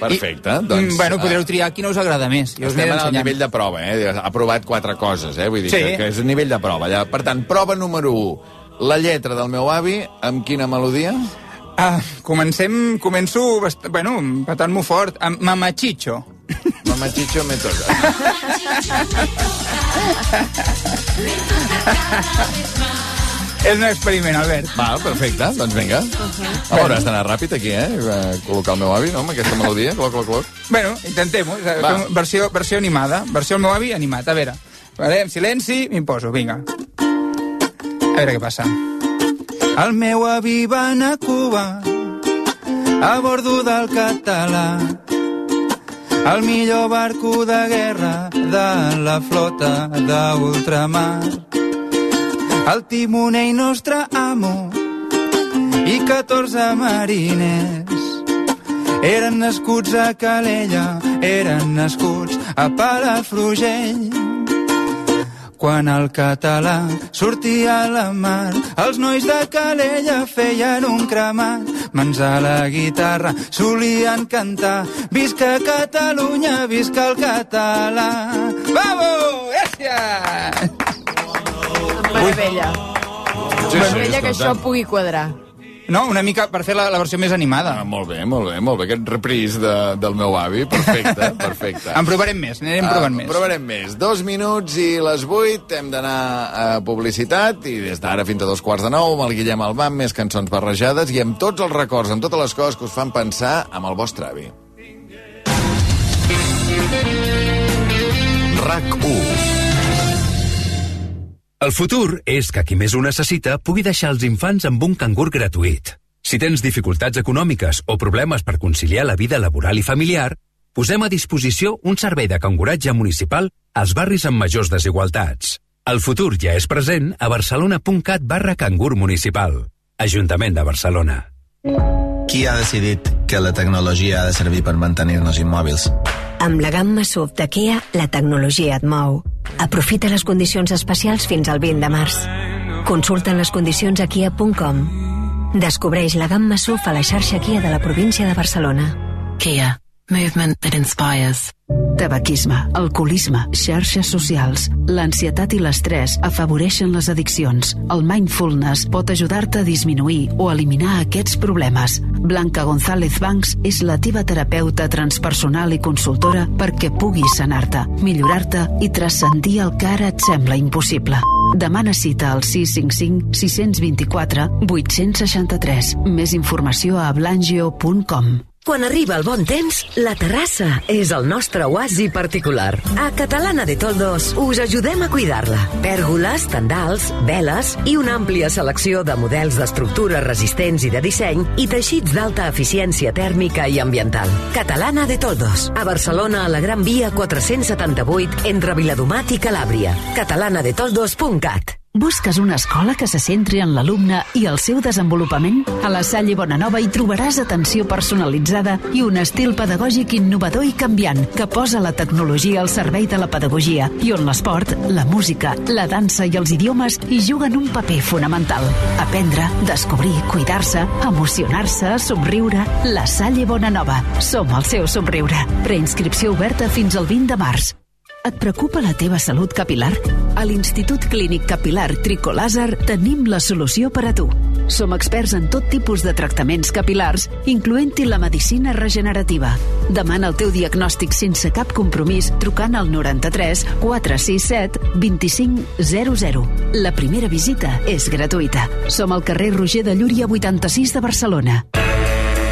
Perfecte, I, doncs... mm, bueno, podreu triar quina us agrada més. Jo us Estem aniré en el ensenyant. nivell de prova, eh? Ha provat quatre coses, eh? Vull dir Sí. que, que és un nivell de prova. Ja. Per tant, prova número 1. La lletra del meu avi, amb quina melodia? Ah, comencem, començo, bast... bueno, patant-m'ho fort, amb Mamachicho. Mamachicho me toca. És un experiment, Albert. Val, perfecte, doncs vinga. A veure, has d'anar ràpid aquí, eh? A col·locar el meu avi, no?, amb aquesta melodia. Cloc, cloc, cloc. Bueno, intentem-ho. Va. Fem Versió, versió animada. Versió el meu avi animat. A veure, vale, en silenci, m'imposo, vinga. A veure què passa. El meu avi va anar a Cuba a bordo del català. El millor barco de guerra de la flota d'ultramar. El timoner i nostre amo i 14 mariners. Eren nascuts a Calella, eren nascuts a Palafrugell. Quan el català sortia a la mar, els nois de Calella feien un cremat. Mans a la guitarra solien cantar Visca Catalunya, visca el català. Vamos! Gràcies! Meravella. Sí, sí, Meravella que això pugui quadrar. No, una mica per fer la, la versió més animada. Ah, molt bé, molt bé, molt bé. Aquest repris de, del meu avi, perfecte, perfecte. En provarem més, n'anirem provant més. Ah, Provarem més. Dos minuts i les vuit, hem d'anar a publicitat, i des d'ara fins a dos quarts de nou, amb el Guillem Albà, amb més cançons barrejades, i amb tots els records, amb totes les coses que us fan pensar amb el vostre avi. RAC 1 El futur és que qui més ho necessita pugui deixar els infants amb un cangur gratuït. Si tens dificultats econòmiques o problemes per conciliar la vida laboral i familiar, posem a disposició un servei de canguratge municipal als barris amb majors desigualtats. El futur ja és present a barcelona.cat barra cangur municipal. Ajuntament de Barcelona. Qui ha decidit que la tecnologia ha de servir per mantenir-nos immòbils? Amb la gamma SUV de Kia, la tecnologia et mou. Aprofita les condicions especials fins al 20 de març. Consulta les condicions a kia.com. Descobreix la gamma SUV a la xarxa Kia de la província de Barcelona. Kia. Movement that inspires. Tabaquisme, alcoholisme, xarxes socials, l'ansietat i l'estrès afavoreixen les addiccions. El mindfulness pot ajudar-te a disminuir o eliminar aquests problemes. Blanca González Banks és la teva terapeuta transpersonal i consultora perquè puguis sanar-te, millorar-te i transcendir el que ara et sembla impossible. Demana cita al 655 624 863. Més informació a blangio.com. Quan arriba el bon temps, la terrassa és el nostre oasi particular. A Catalana de Toldos us ajudem a cuidar-la. Pèrgoles, tendals, veles i una àmplia selecció de models d'estructures resistents i de disseny i teixits d'alta eficiència tèrmica i ambiental. Catalana de Toldos. A Barcelona, a la Gran Via 478, entre Viladomat i Calàbria. catalanadetoldos.cat Busques una escola que se centri en l'alumne i el seu desenvolupament? A la Salle Bonanova hi trobaràs atenció personalitzada i un estil pedagògic innovador i canviant que posa la tecnologia al servei de la pedagogia i on l'esport, la música, la dansa i els idiomes hi juguen un paper fonamental. Aprendre, descobrir, cuidar-se, emocionar-se, somriure. La Salle Bonanova. Som el seu somriure. Preinscripció oberta fins al 20 de març. Et preocupa la teva salut capilar? A l'Institut Clínic Capilar Tricolàser tenim la solució per a tu. Som experts en tot tipus de tractaments capilars, incloent-hi la medicina regenerativa. Demana el teu diagnòstic sense cap compromís trucant al 93 467 2500. La primera visita és gratuïta. Som al carrer Roger de Llúria 86 de Barcelona.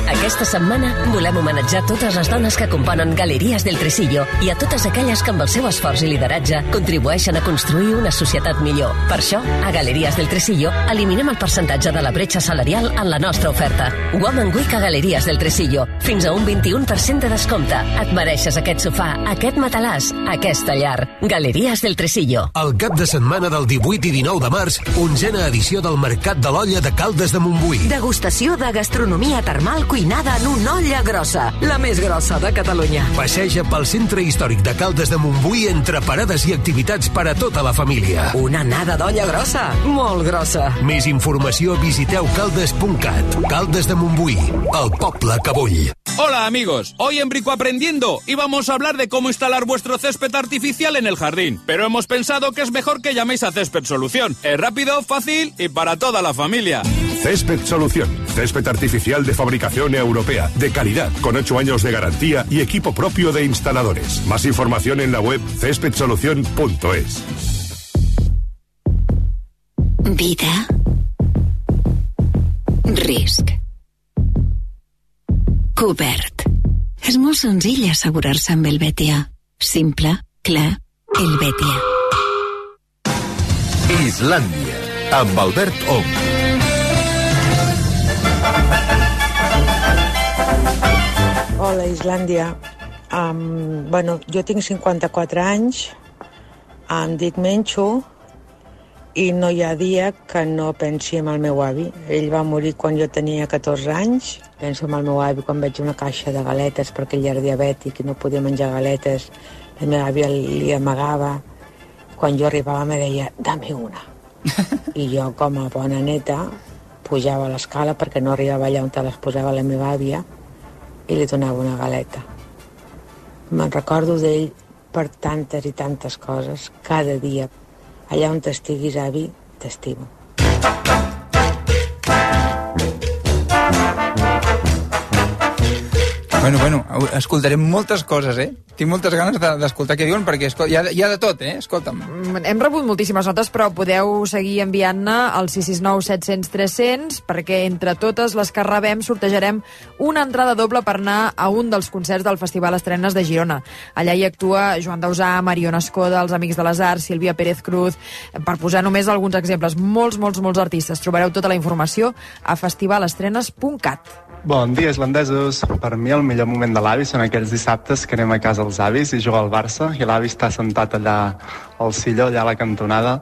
Aquesta setmana volem homenatjar totes les dones que componen Galeries del Tresillo i a totes aquelles que amb el seu esforç i lideratge contribueixen a construir una societat millor. Per això, a Galeries del Tresillo eliminem el percentatge de la bretxa salarial en la nostra oferta. Woman Week a Galeries del Tresillo. Fins a un 21% de descompte. Et mereixes aquest sofà, aquest matalàs, aquesta llar. Galeries del Tresillo. El cap de setmana del 18 i 19 de març, onzena edició del Mercat de l'Olla de Caldes de Montbui. Degustació de gastronomia termal cuinada en una olla grossa. La més grossa de Catalunya. Passeja pel centre històric de Caldes de Montbui entre parades i activitats per a tota la família. Una nada d'olla grossa. Molt grossa. Més informació visiteu caldes.cat. Caldes de Montbui, el poble que vull. Hola amigos, hoy en Brico Aprendiendo íbamos a hablar de cómo instalar vuestro césped artificial en el jardín, pero hemos pensado que es mejor que llaméis a Césped Solución. Es rápido, fácil y para toda la familia. Césped Solución. Césped artificial de fabricación europea, de calidad, con 8 años de garantía y equipo propio de instaladores. Más información en la web céspedsolución.es. Vida. Risc. Cobert. És molt senzill assegurar-se amb el Betia. Simple, clar, el Betia. Islàndia, amb Albert Ong. Hola, Islàndia. Um, bueno, jo tinc 54 anys, em dic Menxo, i no hi ha dia que no pensi en el meu avi. Ell va morir quan jo tenia 14 anys. Penso en el meu avi quan veig una caixa de galetes perquè ell era diabètic i no podia menjar galetes. La meva àvia li amagava quan jo arribava me deia, dame una. I jo, com a bona neta, pujava a l'escala perquè no arribava allà on te les posava la meva àvia i li donava una galeta. Me'n recordo d'ell per tantes i tantes coses, cada dia. Allà on t'estiguis, avi, t'estimo. Bueno, bueno, escoltarem moltes coses, eh? Tinc moltes ganes de- d'escoltar què diuen, perquè hi ha, hi ha de tot, eh? Escolta'm. Mm, Hem rebut moltíssimes notes, però podeu seguir enviant-ne al 669 700 300 perquè entre totes les que rebem sortejarem una entrada doble per anar a un dels concerts del Festival Estrenes de Girona. Allà hi actua Joan Dausà, Mariona Escoda, els Amics de les Arts, Sílvia Pérez Cruz, per posar només alguns exemples. Molts, molts, molts artistes. Trobareu tota la informació a festivalestrenes.cat. Bon dia, islandesos. Per mi el millor moment de l'avi són aquells dissabtes que anem a casa els avis i jugar al Barça i l'avi està sentat allà al silló, allà a la cantonada,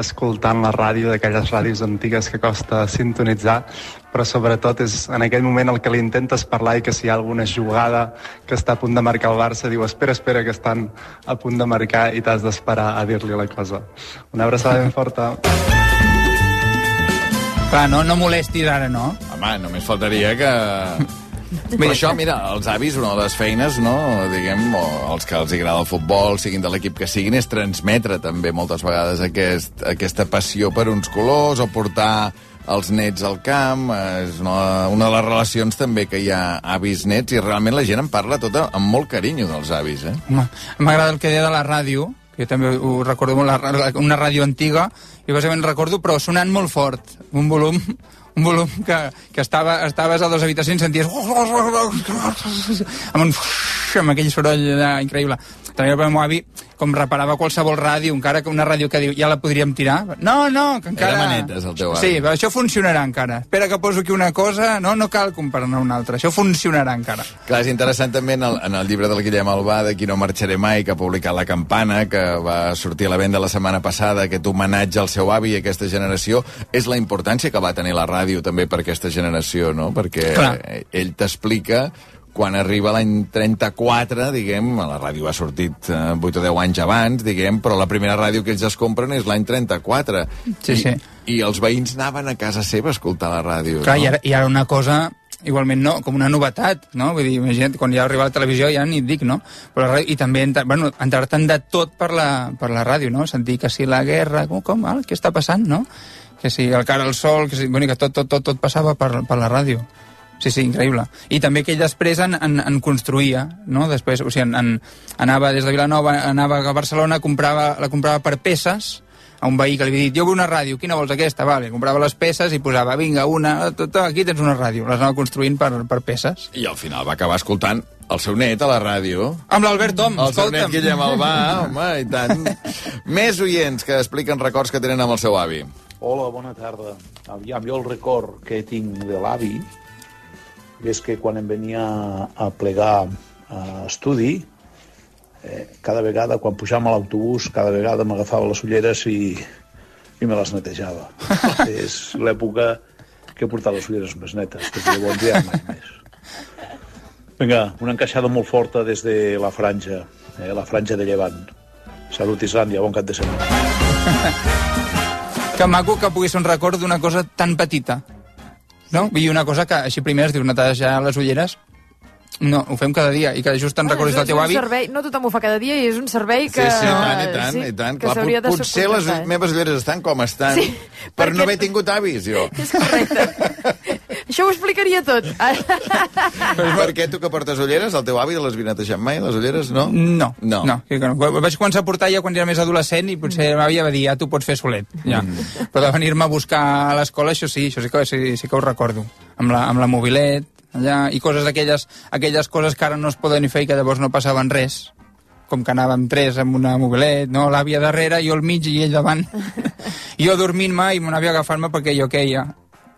escoltant la ràdio d'aquelles ràdios antigues que costa sintonitzar, però sobretot és en aquell moment el que li intentes parlar i que si hi ha alguna jugada que està a punt de marcar el Barça, diu espera, espera, que estan a punt de marcar i t'has d'esperar a dir-li la cosa. Una abraçada ben forta. Clar, no, no molestis ara, no? Home, només faltaria que... Però això, mira, els avis, una de les feines, no, diguem, o els que els agrada el futbol, siguin de l'equip que siguin, és transmetre també moltes vegades aquest, aquesta passió per uns colors o portar els nets al camp, és una, una de les relacions també que hi ha avis-nets i realment la gent en parla tota amb molt carinyo dels avis, eh? M'agrada el que deia de la ràdio, jo també ho recordo molt, una ràdio antiga, i bàsicament recordo, però sonant molt fort, un volum un volum que, que estava, estaves a dues habitacions i senties amb, un, amb aquell soroll increïble. També el meu avi, com reparava qualsevol ràdio, encara que una ràdio que diu ja la podríem tirar. No, no, que encara... Era manetes, el teu avi. Sí, això funcionarà encara. Espera que poso aquí una cosa, no, no cal comparar-ne una altra. Això funcionarà encara. Clar, és interessant també en el, en el llibre del Guillem Albà, de Qui no marxaré mai, que ha publicat La Campana, que va sortir a la venda la setmana passada, aquest homenatge al seu avi i aquesta generació, és la importància que va tenir la ràdio també per aquesta generació, no? Perquè Clar. ell t'explica quan arriba l'any 34, diguem, la ràdio ha sortit eh, 8 o 10 anys abans, diguem, però la primera ràdio que ells es compren és l'any 34. Sí, I, sí. I els veïns anaven a casa seva a escoltar la ràdio. Clar, no? i ara, i ara una cosa igualment no, com una novetat, no? Vull dir, imagina't, quan ja arriba a la televisió ja ni et dic, no? Però la ràdio, I també, enter- bueno, enterar-te'n de tot per la, per la ràdio, no? Sentir que si la guerra, com, com ah, què està passant, no? Que si el cara al sol, que, si, bueno, que tot, tot, tot, tot passava per, per la ràdio. Sí, sí, increïble. I també que ell després en, en, en construïa, no? Després, o sigui, en, en, anava des de Vilanova, anava a Barcelona, comprava, la comprava per peces, a un veí que li havia dit, jo vull una ràdio, quina vols aquesta? Vale, comprava les peces i posava, vinga, una, tot, aquí tens una ràdio. Les anava construint per, per peces. I al final va acabar escoltant el seu net a la ràdio. Amb l'Albert Tom, El seu net escolta'm. Guillem Albà, home, i tant. Més oients que expliquen records que tenen amb el seu avi. Hola, bona tarda. Aviam, jo el record que tinc de l'avi és que quan em venia a plegar a estudi, eh, cada vegada, quan pujàvem a l'autobús, cada vegada m'agafava les ulleres i, i me les netejava. és l'època que he portat les ulleres més netes, des de llavors ja mai més. Vinga, una encaixada molt forta des de la franja, eh, la franja de Llevant. Salut, Islàndia, bon cap de setmana. Que maco que pugui ser un record d'una cosa tan petita. No? I una cosa que així primer es diu netejar les ulleres, no, ho fem cada dia, i que just te'n recordis del teu avi... servei, no tothom ho fa cada dia i és un servei que... Sí, sí, i tant, i tant, sí, i tant. que Clar, de pot, potser les eh? meves ulleres estan com estan Sí, per perquè- no haver tingut avis, jo. És correcte. Això ho explicaria tot. per què tu que portes ulleres, el teu avi les havia netejat mai, les ulleres, no? No, No. no. que no. Vaig començar a portar ja quan era més adolescent i potser mm. m'havia de dir, ja t'ho pots fer solet. Ja. Mm. Però de venir-me a buscar a l'escola, això sí, això sí que, sí, sí que ho recordo. Amb la, amb la mobilet, allà, i coses d'aquelles aquelles coses que ara no es poden fer i que llavors no passaven res com que anàvem tres amb una mobilet, no? l'àvia darrere, jo al mig i ell davant. jo dormint-me i mon àvia agafant-me perquè jo queia.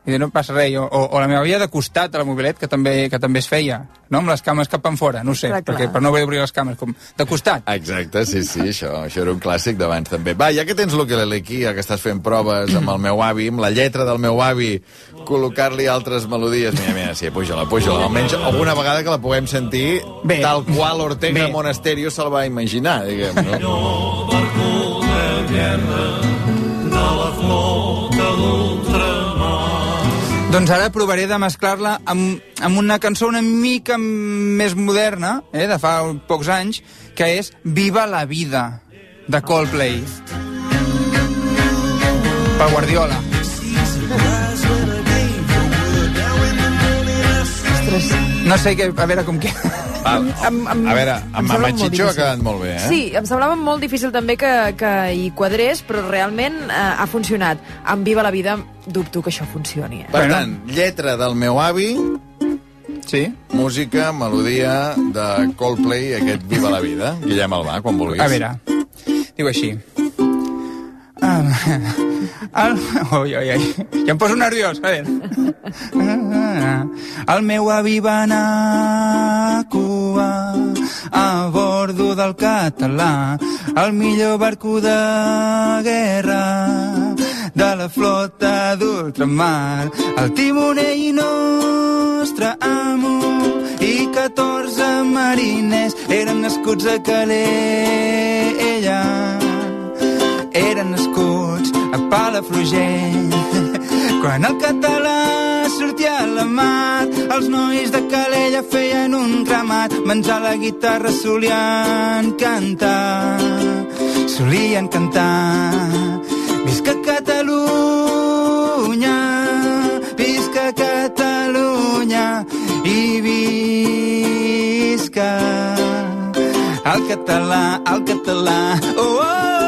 I de, no passa res, o, o la meva àvia de costat a la mobilet, que també, que també es feia, no? amb les cames cap en fora, no ho sé, Clar, perquè clar. per no haver d'obrir les cames, com de costat. Exacte, sí, sí, això, això era un clàssic d'abans també. Va, ja que tens l'ukelele aquí, ja que estàs fent proves amb el meu avi, amb la lletra del meu avi, col·locar-li altres melodies. Mira, mira, sí, puja-la, puja-la. Almenys alguna vegada que la puguem sentir Bé. tal qual Ortega Bé. Monasterio se'l va imaginar, diguem, no? tierra de la flota d'ultramar. Doncs ara provaré de mesclar-la amb, amb una cançó una mica més moderna, eh, de fa pocs anys, que és Viva la vida, de Coldplay. Per Guardiola. No sé, què, a veure com queda. Val. Amb- amb- a veure, em amb sembla Mama molt Chicho ha quedat molt bé, eh? Sí, em semblava molt difícil també que, que hi quadrés, però realment eh, ha funcionat. Amb Viva la Vida dubto que això funcioni. Eh? Per tant, lletra del meu avi, sí. música, melodia de Coldplay, aquest Viva la Vida. Guillem Albà, quan vulguis. A veure, diu així. El, oi, oi, oi, ja em poso nerviós, a veure. El meu avi va anar a Cuba a bordo del català, el millor barco de guerra de la flota d'ultramar, el timoner i nostre amo i 14 mariners eren nascuts a Calella eren nascuts a Palafrugell. Quan el català sortia a la mar, els nois de Calella feien un cremat, menjar la guitarra solien cantar, solien cantar. Visca Catalunya, visca Catalunya i visca el català, el català. Oh, oh,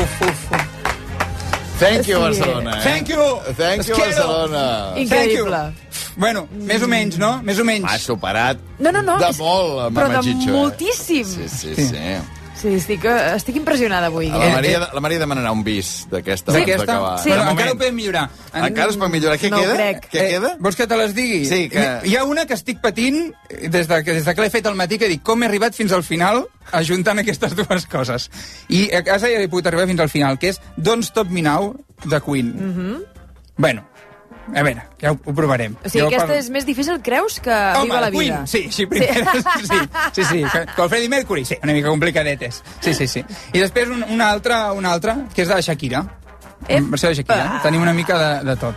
Uf, uf. Thank you. Barcelona. Eh? Thank you. Thank you. Barcelona. Increïble. Thank you. Bueno, més o menys, no? Més o menys. Ha superat No, no, no. de molt, però Mama de Chicho. moltíssim. Eh? Sí, sí, sí. sí. Sí, estic, eh, estic impressionada avui. La. Maria, la Maria demanarà un bis d'aquesta. D'aquesta? d'acabar. Sí. De Però encara ho podem millorar. Encara es pot millorar. Què No queda? crec. Què Eh, queda? Vols que te les digui? Sí, que- Hi ha una que estic patint des de, que- des de que l'he fet al matí, que dic, com he arribat fins al final ajuntant aquestes dues coses. I a casa ja he pogut arribar fins al final, que és Don't Stop Me Now, de Queen. Mhm. Bueno, a veure, ja ho, ho provarem. O sigui, Jo aquesta parlo- és més difícil, creus, que Home, Viva la Vida? Queen, sí, sí, primera, sí, sí, sí, que el Freddie Mercury, sí, una mica complicadetes, sí, sí, sí. I després un, una altra, una altra, que és de la Shakira, Ep. versió de Shakira, tenim una mica de, de tot.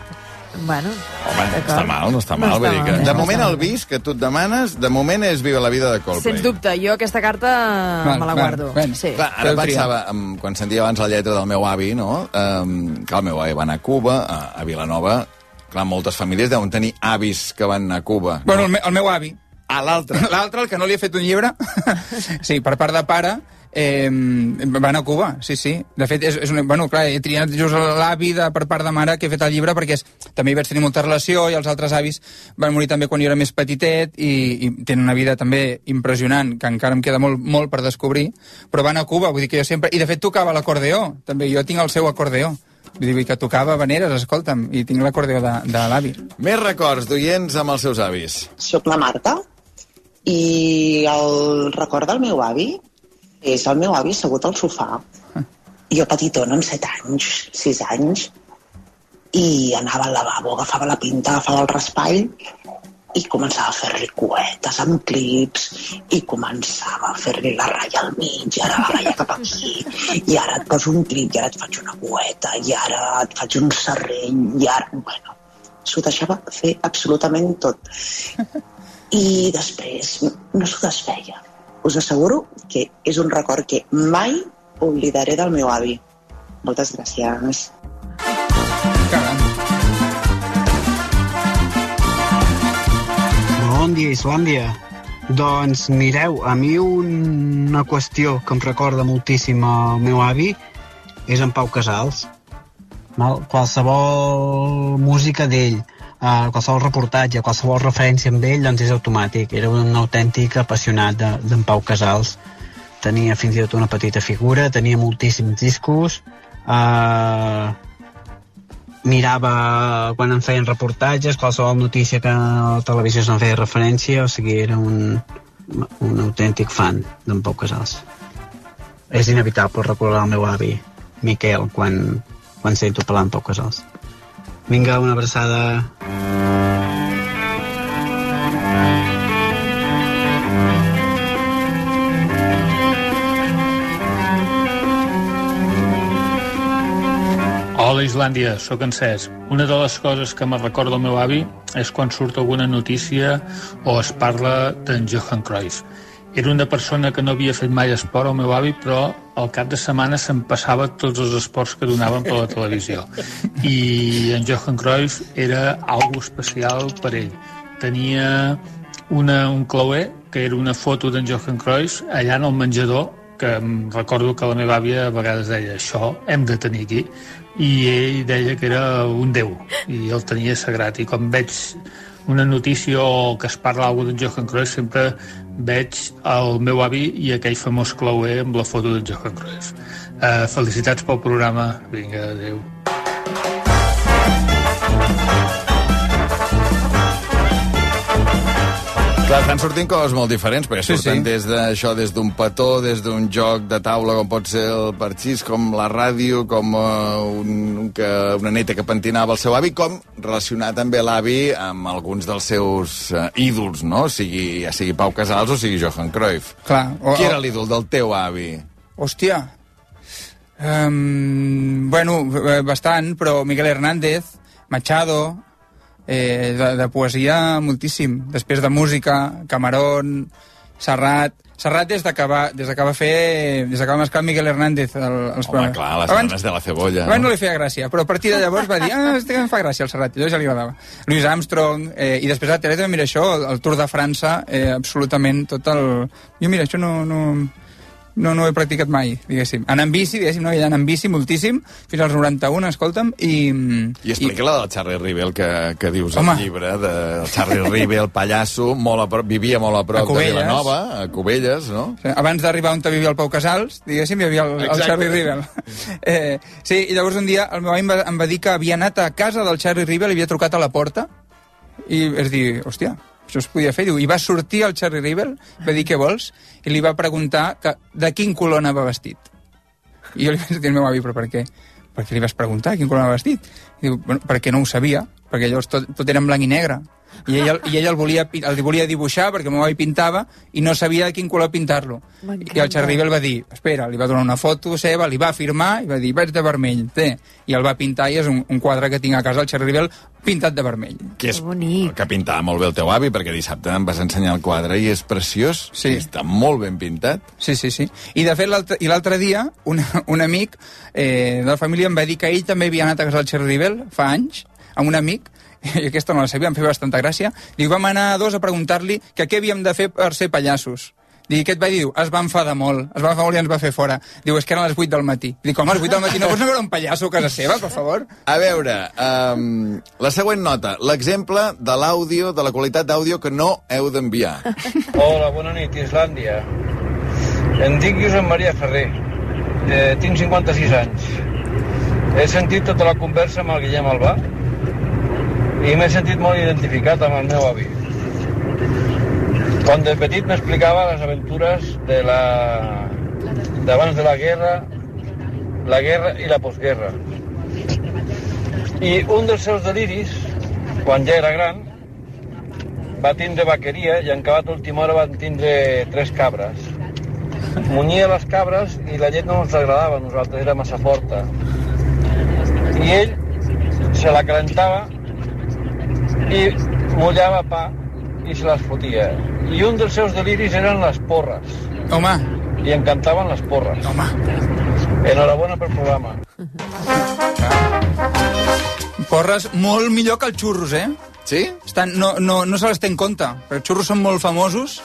Bueno, Home, no està mal, no està No mal. està vull dir que, malament, de no moment el bis que tu et demanes, de moment és Viva la vida de Coldplay. Sens dubte, jo aquesta carta Val, me la val, guardo. bueno. sí. Clar, ara pensava, quan sentia abans la lletra del meu avi, no? Um, que el meu avi va anar a Cuba, a, a Vilanova. Clar, moltes famílies deuen tenir avis que van a Cuba. Bueno, el, me, el meu avi. Ah, l'altre. L'altre, el que no li ha fet un llibre, sí, per part de pare, eh, va anar a Cuba, sí, sí. De fet, és, és una, bueno, clar, he triat just l'avi de, per part de mare que he fet el llibre perquè és, també hi vaig tenir molta relació i els altres avis van morir també quan jo era més petitet i, i tenen una vida també impressionant, que encara em queda molt, molt per descobrir, però van a Cuba, vull dir que jo sempre... I de fet tocava l'acordeó, també, jo tinc el seu acordeó. Vull dir que tocava veneres, escolta'm, i tinc l'acordeó de, de l'avi. Més records d'oients amb els seus avis. Soc la Marta i el record del meu avi és el meu avi assegut al sofà. Jo petitona, amb 7 anys, 6 anys, i anava al lavabo, agafava la pinta, agafava el raspall i començava a fer-li cuetes amb clips i començava a fer-li la ratlla al mig i ara la ratlla cap aquí i ara et poso un clip i ara et faig una cueta i ara et faig un serrell i ara... Bueno, s'ho deixava fer absolutament tot. I després no s'ho desfeia. Us asseguro que és un record que mai oblidaré del meu avi. Moltes gràcies. Bon dia, Islàndia. Doncs mireu, a mi una qüestió que em recorda moltíssim el meu avi és en Pau Casals. Val? Qualsevol música d'ell, eh, qualsevol reportatge, qualsevol referència amb ell, doncs és automàtic. Era un autèntic apassionat de- d'en Pau Casals. Tenia fins i tot una petita figura, tenia moltíssims discos, eh, mirava quan en feien reportatges, qualsevol notícia que a la televisió se'n feia referència, o sigui, era un, un autèntic fan d'en Pau Casals. és inevitable recordar el meu avi, Miquel, quan, quan sento parlar amb Pau Casals. Vinga, una abraçada. Hola Islàndia, sóc en Cesc. Una de les coses que me recorda el meu avi és quan surt alguna notícia o es parla d'en Johan Cruyff. Era una persona que no havia fet mai esport, el meu avi, però al cap de setmana se'n passava tots els esports que donaven per la televisió. I en Johan Cruyff era algo especial per ell. Tenia una, un clauer, que era una foto d'en Johan Cruyff, allà en el menjador, que recordo que la meva àvia a vegades deia això hem de tenir aquí i ell deia que era un déu i el tenia sagrat. I quan veig una notícia o que es parla alguna d'en Johan Cruyff sempre veig el meu avi i aquell famós clauer amb la foto d'en Johan Cruyff. Uh, felicitats pel programa. Vinga, adeu estan sortint coses molt diferents, perquè Sí, surten sí. des d'això, des d'un petó, des d'un joc de taula, com pot ser el parxís, com la ràdio, com uh, un, un que, una neta que pentinava el seu avi, com relacionar també l'avi amb alguns dels seus uh, ídols, no? O sigui, ja sigui Pau Casals o sigui Johan Cruyff. Clar, o- Qui era l'ídol del teu avi? Hòstia. Um, bueno, bastant, però Miguel Hernández, Machado, eh, de, de poesia moltíssim. Després de música, Camarón, Serrat... Serrat des de que va, des de que va fer... Des de que va mesclar Miguel Hernández el, els Home, clar, les Abans- de la cebolla. Abans no li feia gràcia, però a partir de llavors va dir ah, este em fa gràcia el Serrat, i llavors ja li agradava. Louis Armstrong, eh, i després a la tele també mira això, el, el Tour de França, eh, absolutament tot el... Jo mira, això no, no, no, no ho he practicat mai, diguéssim. Anar en bici, diguéssim, no, i anar en bici moltíssim, fins als 91, escolta'm, i... I explica la del Charlie Rivel que, que dius Home. al llibre, de Charlie Rivel, pallasso, molt a prop, vivia molt a prop A de Vilanova, a Cubelles, no? Abans d'arribar on vivia el Pau Casals, diguéssim, hi havia el, el. Charlie Rivel. Eh, sí, i llavors un dia el meu avi em va, em va dir que havia anat a casa del Charlie Rivel i havia trucat a la porta i és dir, hòstia, això es podia fer. Diu, I va sortir el Charlie Rivel, va dir què vols, i li va preguntar que, de quin color anava vestit. I jo li vaig dir al meu avi, però per què? Per què li vas preguntar quin color anava vestit? I diu, bueno, perquè no ho sabia, perquè llavors tot, tot era en blanc i negre. I ell, i ell el, volia, el volia dibuixar perquè el meu avi pintava i no sabia de quin color pintar-lo. I el Charlie Rivel va dir, espera, li va donar una foto seva, li va firmar i va dir, vaig de vermell, té. I el va pintar i és un, un quadre que tinc a casa, el Charlie Rivel, pintat de vermell. Que és bonic. que pintava molt bé el teu avi, perquè dissabte em vas ensenyar el quadre i és preciós. Sí. I està molt ben pintat. Sí, sí, sí. I de fet, l'altre i l'altre dia, un, un amic eh, de la família em va dir que ell també havia anat a casa del Charlie Rivel fa anys, amb un amic, i aquesta no la sabia, em feia bastanta gràcia. Diu, vam anar a dos a preguntar-li que què havíem de fer per ser pallassos. Dic, què et va dir? Diu, es va enfadar molt, es va enfadar molt i ens va fer fora. Diu, és que eren les 8 del matí. Dic, home, a les 8 del matí no pots anar a veure un pallasso a casa seva, per favor? A veure, um, la següent nota, l'exemple de l'àudio, de la qualitat d'àudio que no heu d'enviar. Hola, bona nit, Islàndia. Em dic Josep Maria Ferrer. Eh, tinc 56 anys. He sentit tota la conversa amb el Guillem Albà i m'he sentit molt identificat amb el meu avi. Quan de petit m'explicava les aventures de la d'abans de la guerra, la guerra i la postguerra. I un dels seus deliris, quan ja era gran, va tindre vaqueria i en acabat última hora van tindre tres cabres. Munyia les cabres i la llet no ens agradava nosaltres, era massa forta. I ell se la calentava i mullava pa i se les fotia. I un dels seus deliris eren les porres. Home. I encantaven les porres. Home. Enhorabona pel programa. Porres molt millor que els xurros, eh? Sí? Estan, no, no, no se les té en compte, perquè els xurros són molt famosos,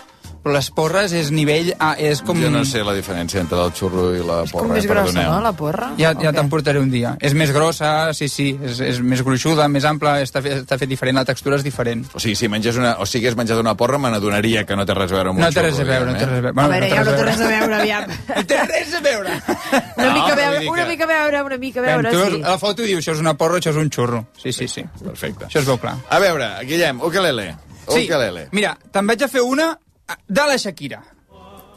però les porres és nivell... A, és com... Jo no sé la diferència entre el xurro i la porra, Com més grossa, perdoneu. no, la porra? Ja, ja te'n portaré un dia. És més grossa, sí, sí, és, és més gruixuda, més ampla, està fet, està fet diferent, la textura és diferent. O sigui, si menges una, o si hagués menjat una porra, me n'adonaria que no té res a veure amb No un té res a xurro, veure, no té res a eh? veure. A veure, ja no té res a veure, aviam. No té res a veure. Una No, mica a però veure, una mica a veure, una mica a Veure, tu sí. la foto diu, això és una porra, això és un xurro. Sí, sí, sí. Perfecte. Això es veu clar. A veure, Guillem, ukelele. Sí, Ukelele. mira, te'n vaig a fer una de la Shakira.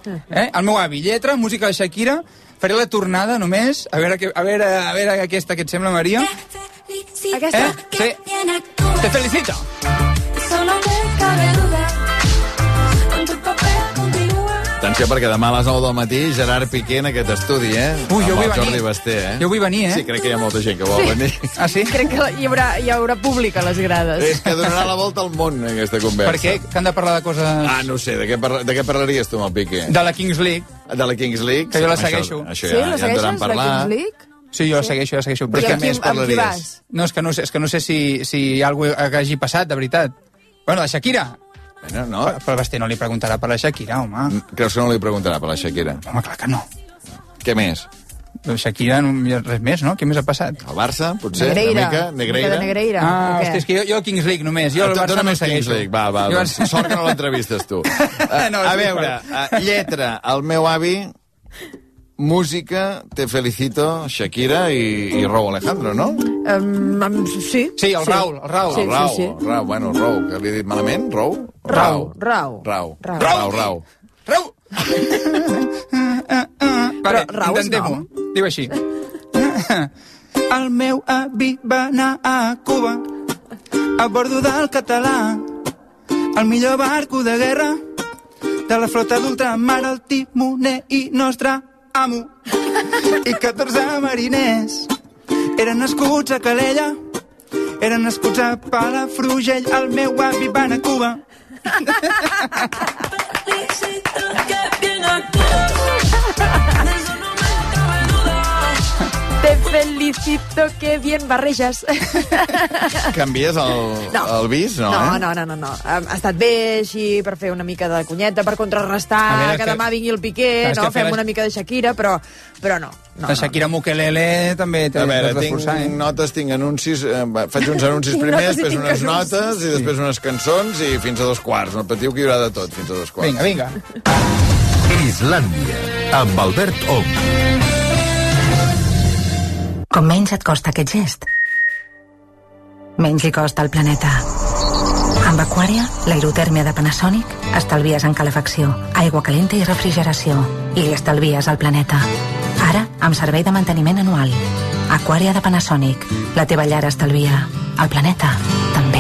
Eh? El meu avi, lletra, música de Shakira, faré la tornada només, a veure, que, a veure, a veure aquesta que et sembla, Maria. Aquesta? Eh? Sí. Te felicito. Solo me cabe duda. Atenció, perquè demà a les 9 del matí Gerard Piqué en aquest estudi, eh? Ui, jo vull el Jordi venir. Basté, eh? Jo vull venir, eh? Sí, crec que hi ha molta gent que vol venir. Ah, sí? Crec que hi haurà, hi haurà públic a les grades. És que donarà la volta al món, aquesta conversa. Per què? Que han de parlar de coses... Ah, no ho sé, de què, parla, de què parlaries tu amb el Piqué? De la Kings League. De la Kings League? Que jo la Això- segueixo. Això, ja, ja en devran parlar. Sí, jo la segueixo, jo la segueixo. Però què és que- més parlaries? No, és que no sé, és que no sé si, si hi ha alguna cosa que hagi passat, de veritat. Bueno, la Shakira. Bueno, no. Però, Basté no li preguntarà per la Shakira, home. Creus que no li preguntarà per la Shakira? Home, clar que no. Què més? La Shakira, no res més, no? Què més ha passat? El Barça, potser? Negreira. Una mica? Una Negreira? mica de Negreira, Ah, hòstia, és que jo, jo Kings League només. Jo el Barça no el Kings segueixo. League. Va, va, Jo doncs, sort que no l'entrevistes tu. A, No, a veure, a, lletra, el meu avi, música, Te Felicito, Shakira i, i Rou Alejandro, no? Um, um, sí. Sí, el Raül, el Raül. Sí, el Rau, sí, sí. el Rau, bueno, el Rau, que li he dit malament, Rau? Rau, Rau. Rau, Rau. Rau, Rau. Rau! Vale, Rau és intentem-ho. nom? Diu així. El meu avi va anar a Cuba a bordo del català el millor barco de guerra de la flota d'ultramar el timoner i nostre amo. I 14 mariners eren nascuts a Calella eren nascuts a Palafrugell el meu avi va anar a Cuba Te felicito, que bien barreges. Canvies el, No. el vis, no, no, eh? no, no, no, no. Ha ha estat bé així per fer una mica de cunyeta, per A contrarrestar veure, que, que- demà vingui el Piqué, Clar, no? Fem les- una mica de Shakira, però, però no. no la Shakira Mukelele també té A veure, tinc forçar, eh? notes, tinc anuncis, eh, faig uns anuncis primer, notes després unes anuncis. notes i després unes cançons i fins a dos quarts. No patiu que hi haurà de tot fins a dos quarts. Vinga, vinga. Islàndia, amb Albert Ong. Com menys et costa aquest gest, menys li costa al planeta. Amb Aquària, l'aerotèrmia de Panasonic, estalvies en calefacció, aigua calenta i refrigeració. I li estalvies al planeta. Ara, amb servei de manteniment anual. Aquària de Panasonic. La teva llar estalvia. El planeta, també.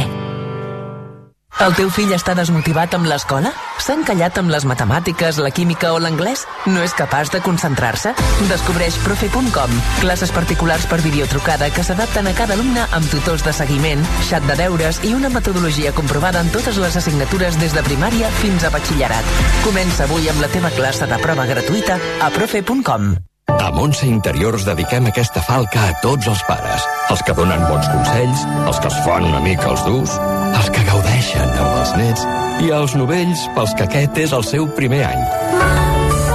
El teu fill està desmotivat amb l'escola? S'ha encallat amb les matemàtiques, la química o l'anglès? No és capaç de concentrar-se? Descobreix profe.com, classes particulars per videotrucada que s'adapten a cada alumne amb tutors de seguiment, xat de deures i una metodologia comprovada en totes les assignatures des de primària fins a batxillerat. Comença avui amb la teva classe de prova gratuïta a profe.com. A Montse Interiors dediquem aquesta falca a tots els pares. Els que donen bons consells, els que els fan una mica els durs, els que gaudeixen amb els nets i els novells pels que aquest és el seu primer any.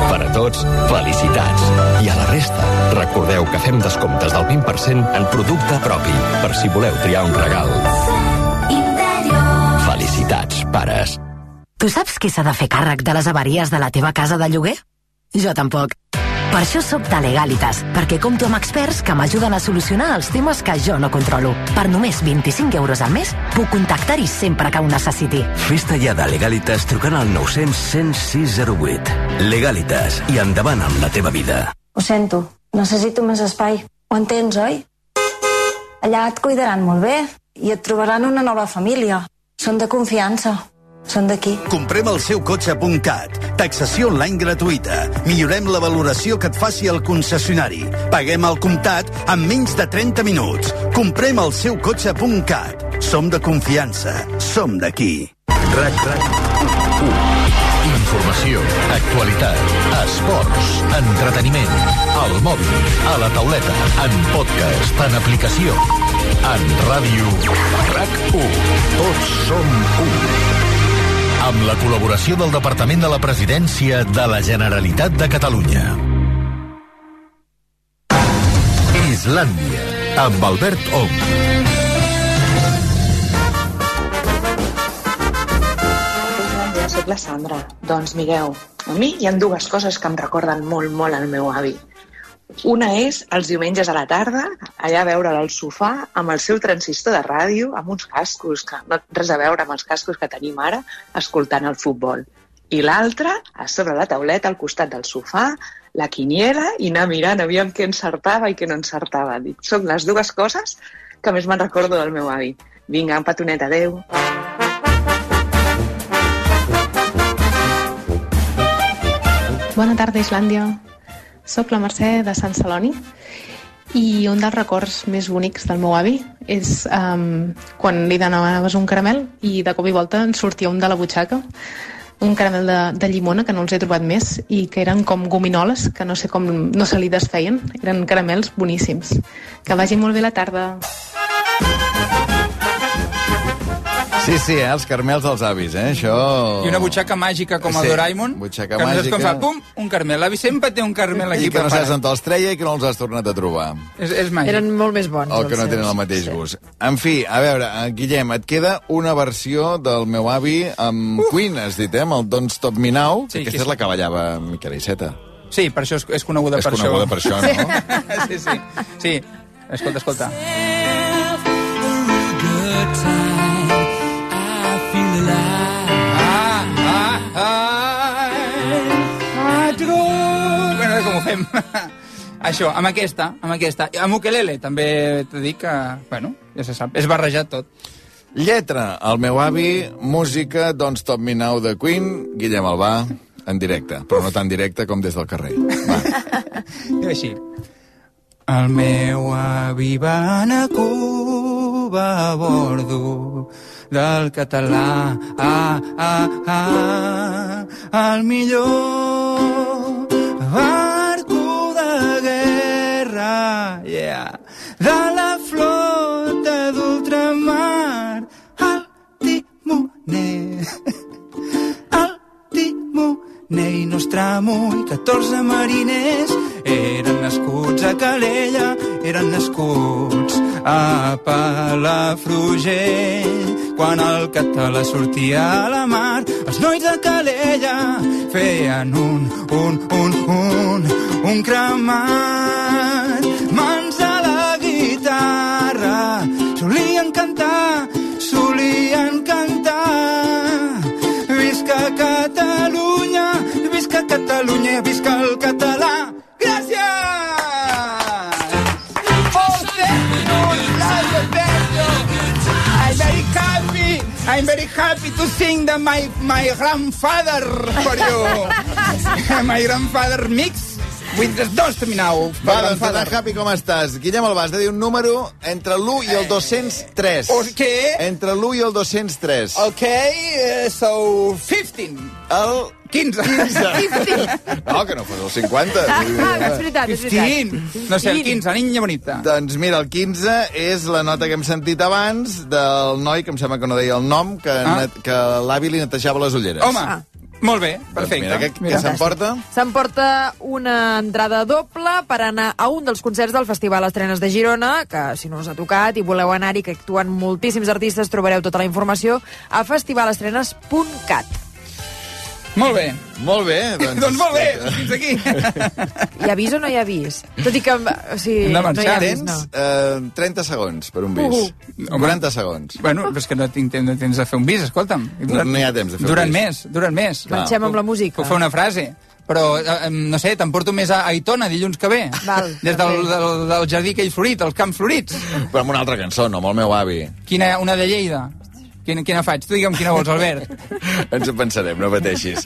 Per a tots, felicitats. I a la resta, recordeu que fem descomptes del 20% en producte propi, per si voleu triar un regal. Felicitats, pares. Tu saps qui s'ha de fer càrrec de les avaries de la teva casa de lloguer? Jo tampoc. Per això sóc de Legalitas, perquè compto amb experts que m'ajuden a solucionar els temes que jo no controlo. Per només 25 euros al mes, puc contactar-hi sempre que ho necessiti. Fes-te ja de Legalitas trucant al 900 10608. Legalitas, i endavant amb la teva vida. Ho sento, necessito més espai. Ho entens, oi? Allà et cuidaran molt bé i et trobaran una nova família. Són de confiança. Són d'aquí. Comprem el seu cotxe.cat. Taxació online gratuïta. Millorem la valoració que et faci el concessionari. Paguem al comptat en menys de 30 minuts. Comprem el seu cotxe.cat. Som de confiança. Som d'aquí. RAC, RAC, Informació, actualitat, esports, entreteniment, al mòbil, a la tauleta, en podcast, en aplicació, en ràdio, RAC1. Tots som u. Amb la col·laboració del Departament de la Presidència de la Generalitat de Catalunya. Islàndia, amb Albert Ong. Soc la Sandra. Doncs mireu, a mi hi ha dues coses que em recorden molt, molt el meu avi. Una és els diumenges a la tarda, allà a veure'l al sofà, amb el seu transistor de ràdio, amb uns cascos, que no res a veure amb els cascos que tenim ara, escoltant el futbol. i l'altra a sobre la tauleta al costat del sofà, la quiniela i anar mirant aviam què encertava i què no encertava. Dic, són les dues coses que més me'n recordo del meu avi. Vinga, un petonet, adeu. Bona tarda, Islàndia. Soc la Mercè de Sant Celoni i un dels records més bonics del meu avi és um, quan li demanaves un caramel i de cop i volta en sortia un de la butxaca un caramel de, de llimona que no els he trobat més i que eren com gominoles que no sé com no se li desfeien. Eren caramels boníssims. Que vagi molt bé la tarda Sí, sí, eh, els carmels dels avis, eh? Això... I una butxaca màgica com el Sí, Doraemon. butxaca que no saps com màgica. fa, pum, un carmel. L'avi sempre té un carmel aquí I que no saps on te'ls treia i que no els has tornat a trobar. És, és màgic. Eren molt més bons. O que no tenen el mateix gust. En fi, a veure, eh, Guillem, et queda una versió del meu avi amb Queen, has dit, eh? Amb el Don't Stop Me Now, Sí, que aquesta que és la que ballava Miquel Iceta. Sí, per això és, és coneguda És per coneguda això. per això, no? sí, sí. Sí, escolta, escolta. Ah, fem. Això, amb aquesta, amb aquesta. Amb ukelele, també t'he dit que, bueno, ja se sap, és barrejat tot. Lletra, el meu avi, música, Don't Stop Me Now de Queen, Guillem Albà, en directe, però no tan directe com des del carrer. Diu així. El meu avi va anar a Cuba a bordo del català. Ah, ah, ah, el millor yeah, de la flota d'ultramar, el timoner, el timoner i Nostramo i 14 mariners eren nascuts a Calella, eren nascuts a Palafrugell. Quan el català sortia a la mar, els nois de Calella feien un, un, un, un, un cremat. Solien cantar, solien cantar. Visca Catalunya, visca Catalunya, visca el català. Gràcies! Oh, thank you, Laia, thank. I'm very happy, I'm very happy to sing the my, my grandfather for you. my grandfather mix with the dos terminau. Va, doncs, tan happy com estàs. Guillem has de dir un número entre l'1 i el 203. O què? Entre l'1 i el 203. Ok, uh, so 15. El 15. 15. No, que no fos el 50. Ah, ah, és veritat, és veritat. 15. No sé, el 15, niña bonita. Doncs mira, el 15 és la nota que hem sentit abans del noi, que em sembla que no deia el nom, que, Ah. que l'avi li netejava les ulleres. Home, molt bé, perfecte. Doncs mira, què, què s'emporta? S'emporta una entrada doble per anar a un dels concerts del Festival Estrenes de Girona, que si no us ha tocat i voleu anar-hi, que actuen moltíssims artistes, trobareu tota la informació a festivalestrenes.cat. Molt bé. Molt bé. Doncs, doncs molt bé, fins aquí. Hi ha avís o no hi ha avís? Tot i que... O sigui, Hem de no hi ha avís, Tens no. eh, 30 segons per un bis. Uhu. 40 segons. Bueno, però és que no tinc temps, no tens de fer un bis, escolta'm. No, no hi ha temps de fer un Duren bis. més, duren més. Marxem amb la música. Puc fer una frase, però, eh, no sé, t'emporto més a Aitona dilluns que ve. Val, Des del, del, del jardí aquell florit, els camps florits. Però amb una altra cançó, no amb el meu avi. Quina, una de Lleida. Quina, quina faig? Tu digue'm quina vols, Albert. Ens ho pensarem, no pateixis.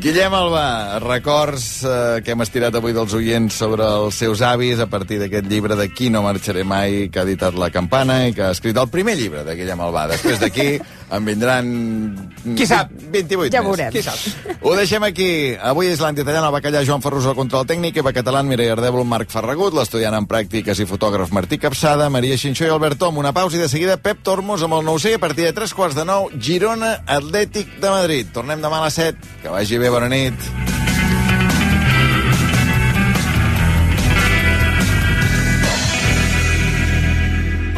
Guillem Alba, records eh, que hem estirat avui dels oients sobre els seus avis a partir d'aquest llibre de Qui no marxaré mai, que ha editat La Campana i que ha escrit el primer llibre de Guillem Alba. Després d'aquí en vindran... Qui sap? 28 Ja més. veurem. Qui sap? Ho deixem aquí. Avui és l'antitallana, el bacallà Joan Ferrus al control tècnic, Eva Català, Mireia Ardèvol, Marc Ferragut, l'estudiant en pràctiques i fotògraf Martí Capçada, Maria Xinxó i Albert Tom. Una pausa i de seguida Pep Tormos amb el 9 a partir de 3 quarts de 9, Girona Atlètic de Madrid. Tornem demà a les 7. Que vagi bé, bona nit.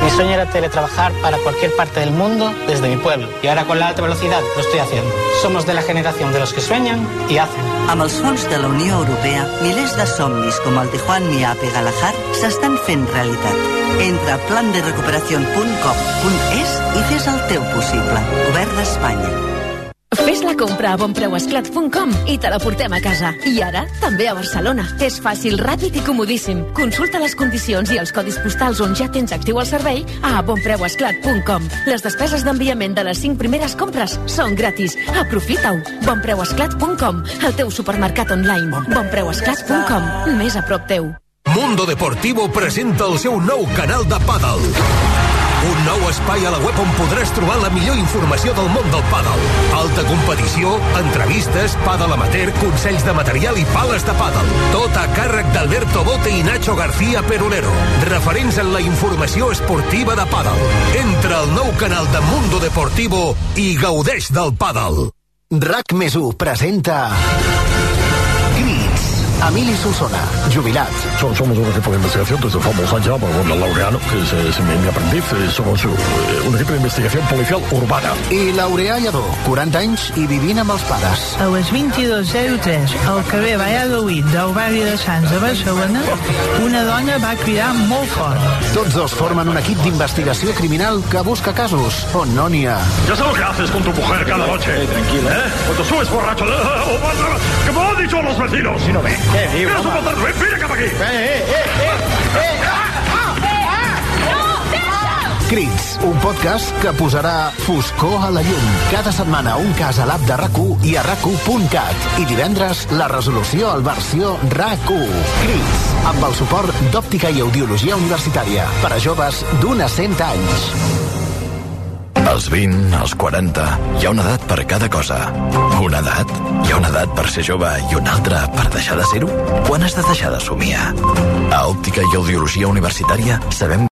Mi sueño era teletrabajar para cualquier parte del mundo desde mi pueblo. Y ahora con la alta velocidad lo estoy haciendo. Somos de la generación de los que sueñan y hacen. Amb els fons de la Unió Europea, milers de somnis com el de Juan Miape Galahar s'estan fent realitat. Entra a planderecuperación.com.es i fes el teu possible. Govern d'Espanya. Fes la compra a bonpreuesclat.com i te la portem a casa. I ara, també a Barcelona. És fàcil, ràpid i comodíssim. Consulta les condicions i els codis postals on ja tens actiu el servei a bonpreuesclat.com. Les despeses d'enviament de les 5 primeres compres són gratis. Aprofita-ho. Bonpreuesclat.com, el teu supermercat online. Bonpreuesclat.com, més a prop teu. Mundo Deportivo presenta el seu nou canal de pàdel. Un nou espai a la web on podràs trobar la millor informació del món del pàdel. Alta competició, entrevistes, pàdel amateur, consells de material i pales de pàdel. Tot a càrrec d'Alberto Bote i Nacho García Perolero. Referents en la informació esportiva de pàdel. Entra al nou canal de Mundo Deportivo i gaudeix del pàdel. RAC més 1 presenta... Emili Solsona, jubilat. Somos un equipo de investigación desde famosa allá, bueno, Laureano, que es, es mi, mi aprendiz. eh, Somos eh, un equipo de investigación policial urbana. I Laureà Lledó, 40 anys i vivint amb els pares. A les 22.03, al carrer Valladolid del barri de Sants de Barcelona, una dona va cridar molt fort. Tots dos formen un equip d'investigació criminal que busca casos on no n'hi ha. Ya sé lo que haces con tu mujer cada noche. tranquilo. ¿Eh? Cuando subes borracho. eh, o ¿Qué me han dicho los vecinos? Si no ve. ¿Qué digo? Mira pantalón, ven, mira cap aquí. Eh, eh, Crits, un podcast que posarà foscor a la llum. Cada setmana un cas a l'app de rac i a rac I divendres la resolució al versió RAC1. Crits, amb el suport d'òptica i audiologia universitària per a joves d'un a 100 anys. Als 20, als 40, hi ha una edat per cada cosa. Una edat? Hi ha una edat per ser jove i una altra per deixar de ser-ho? Quan has de deixar de somiar? A Òptica i Audiologia Universitària sabem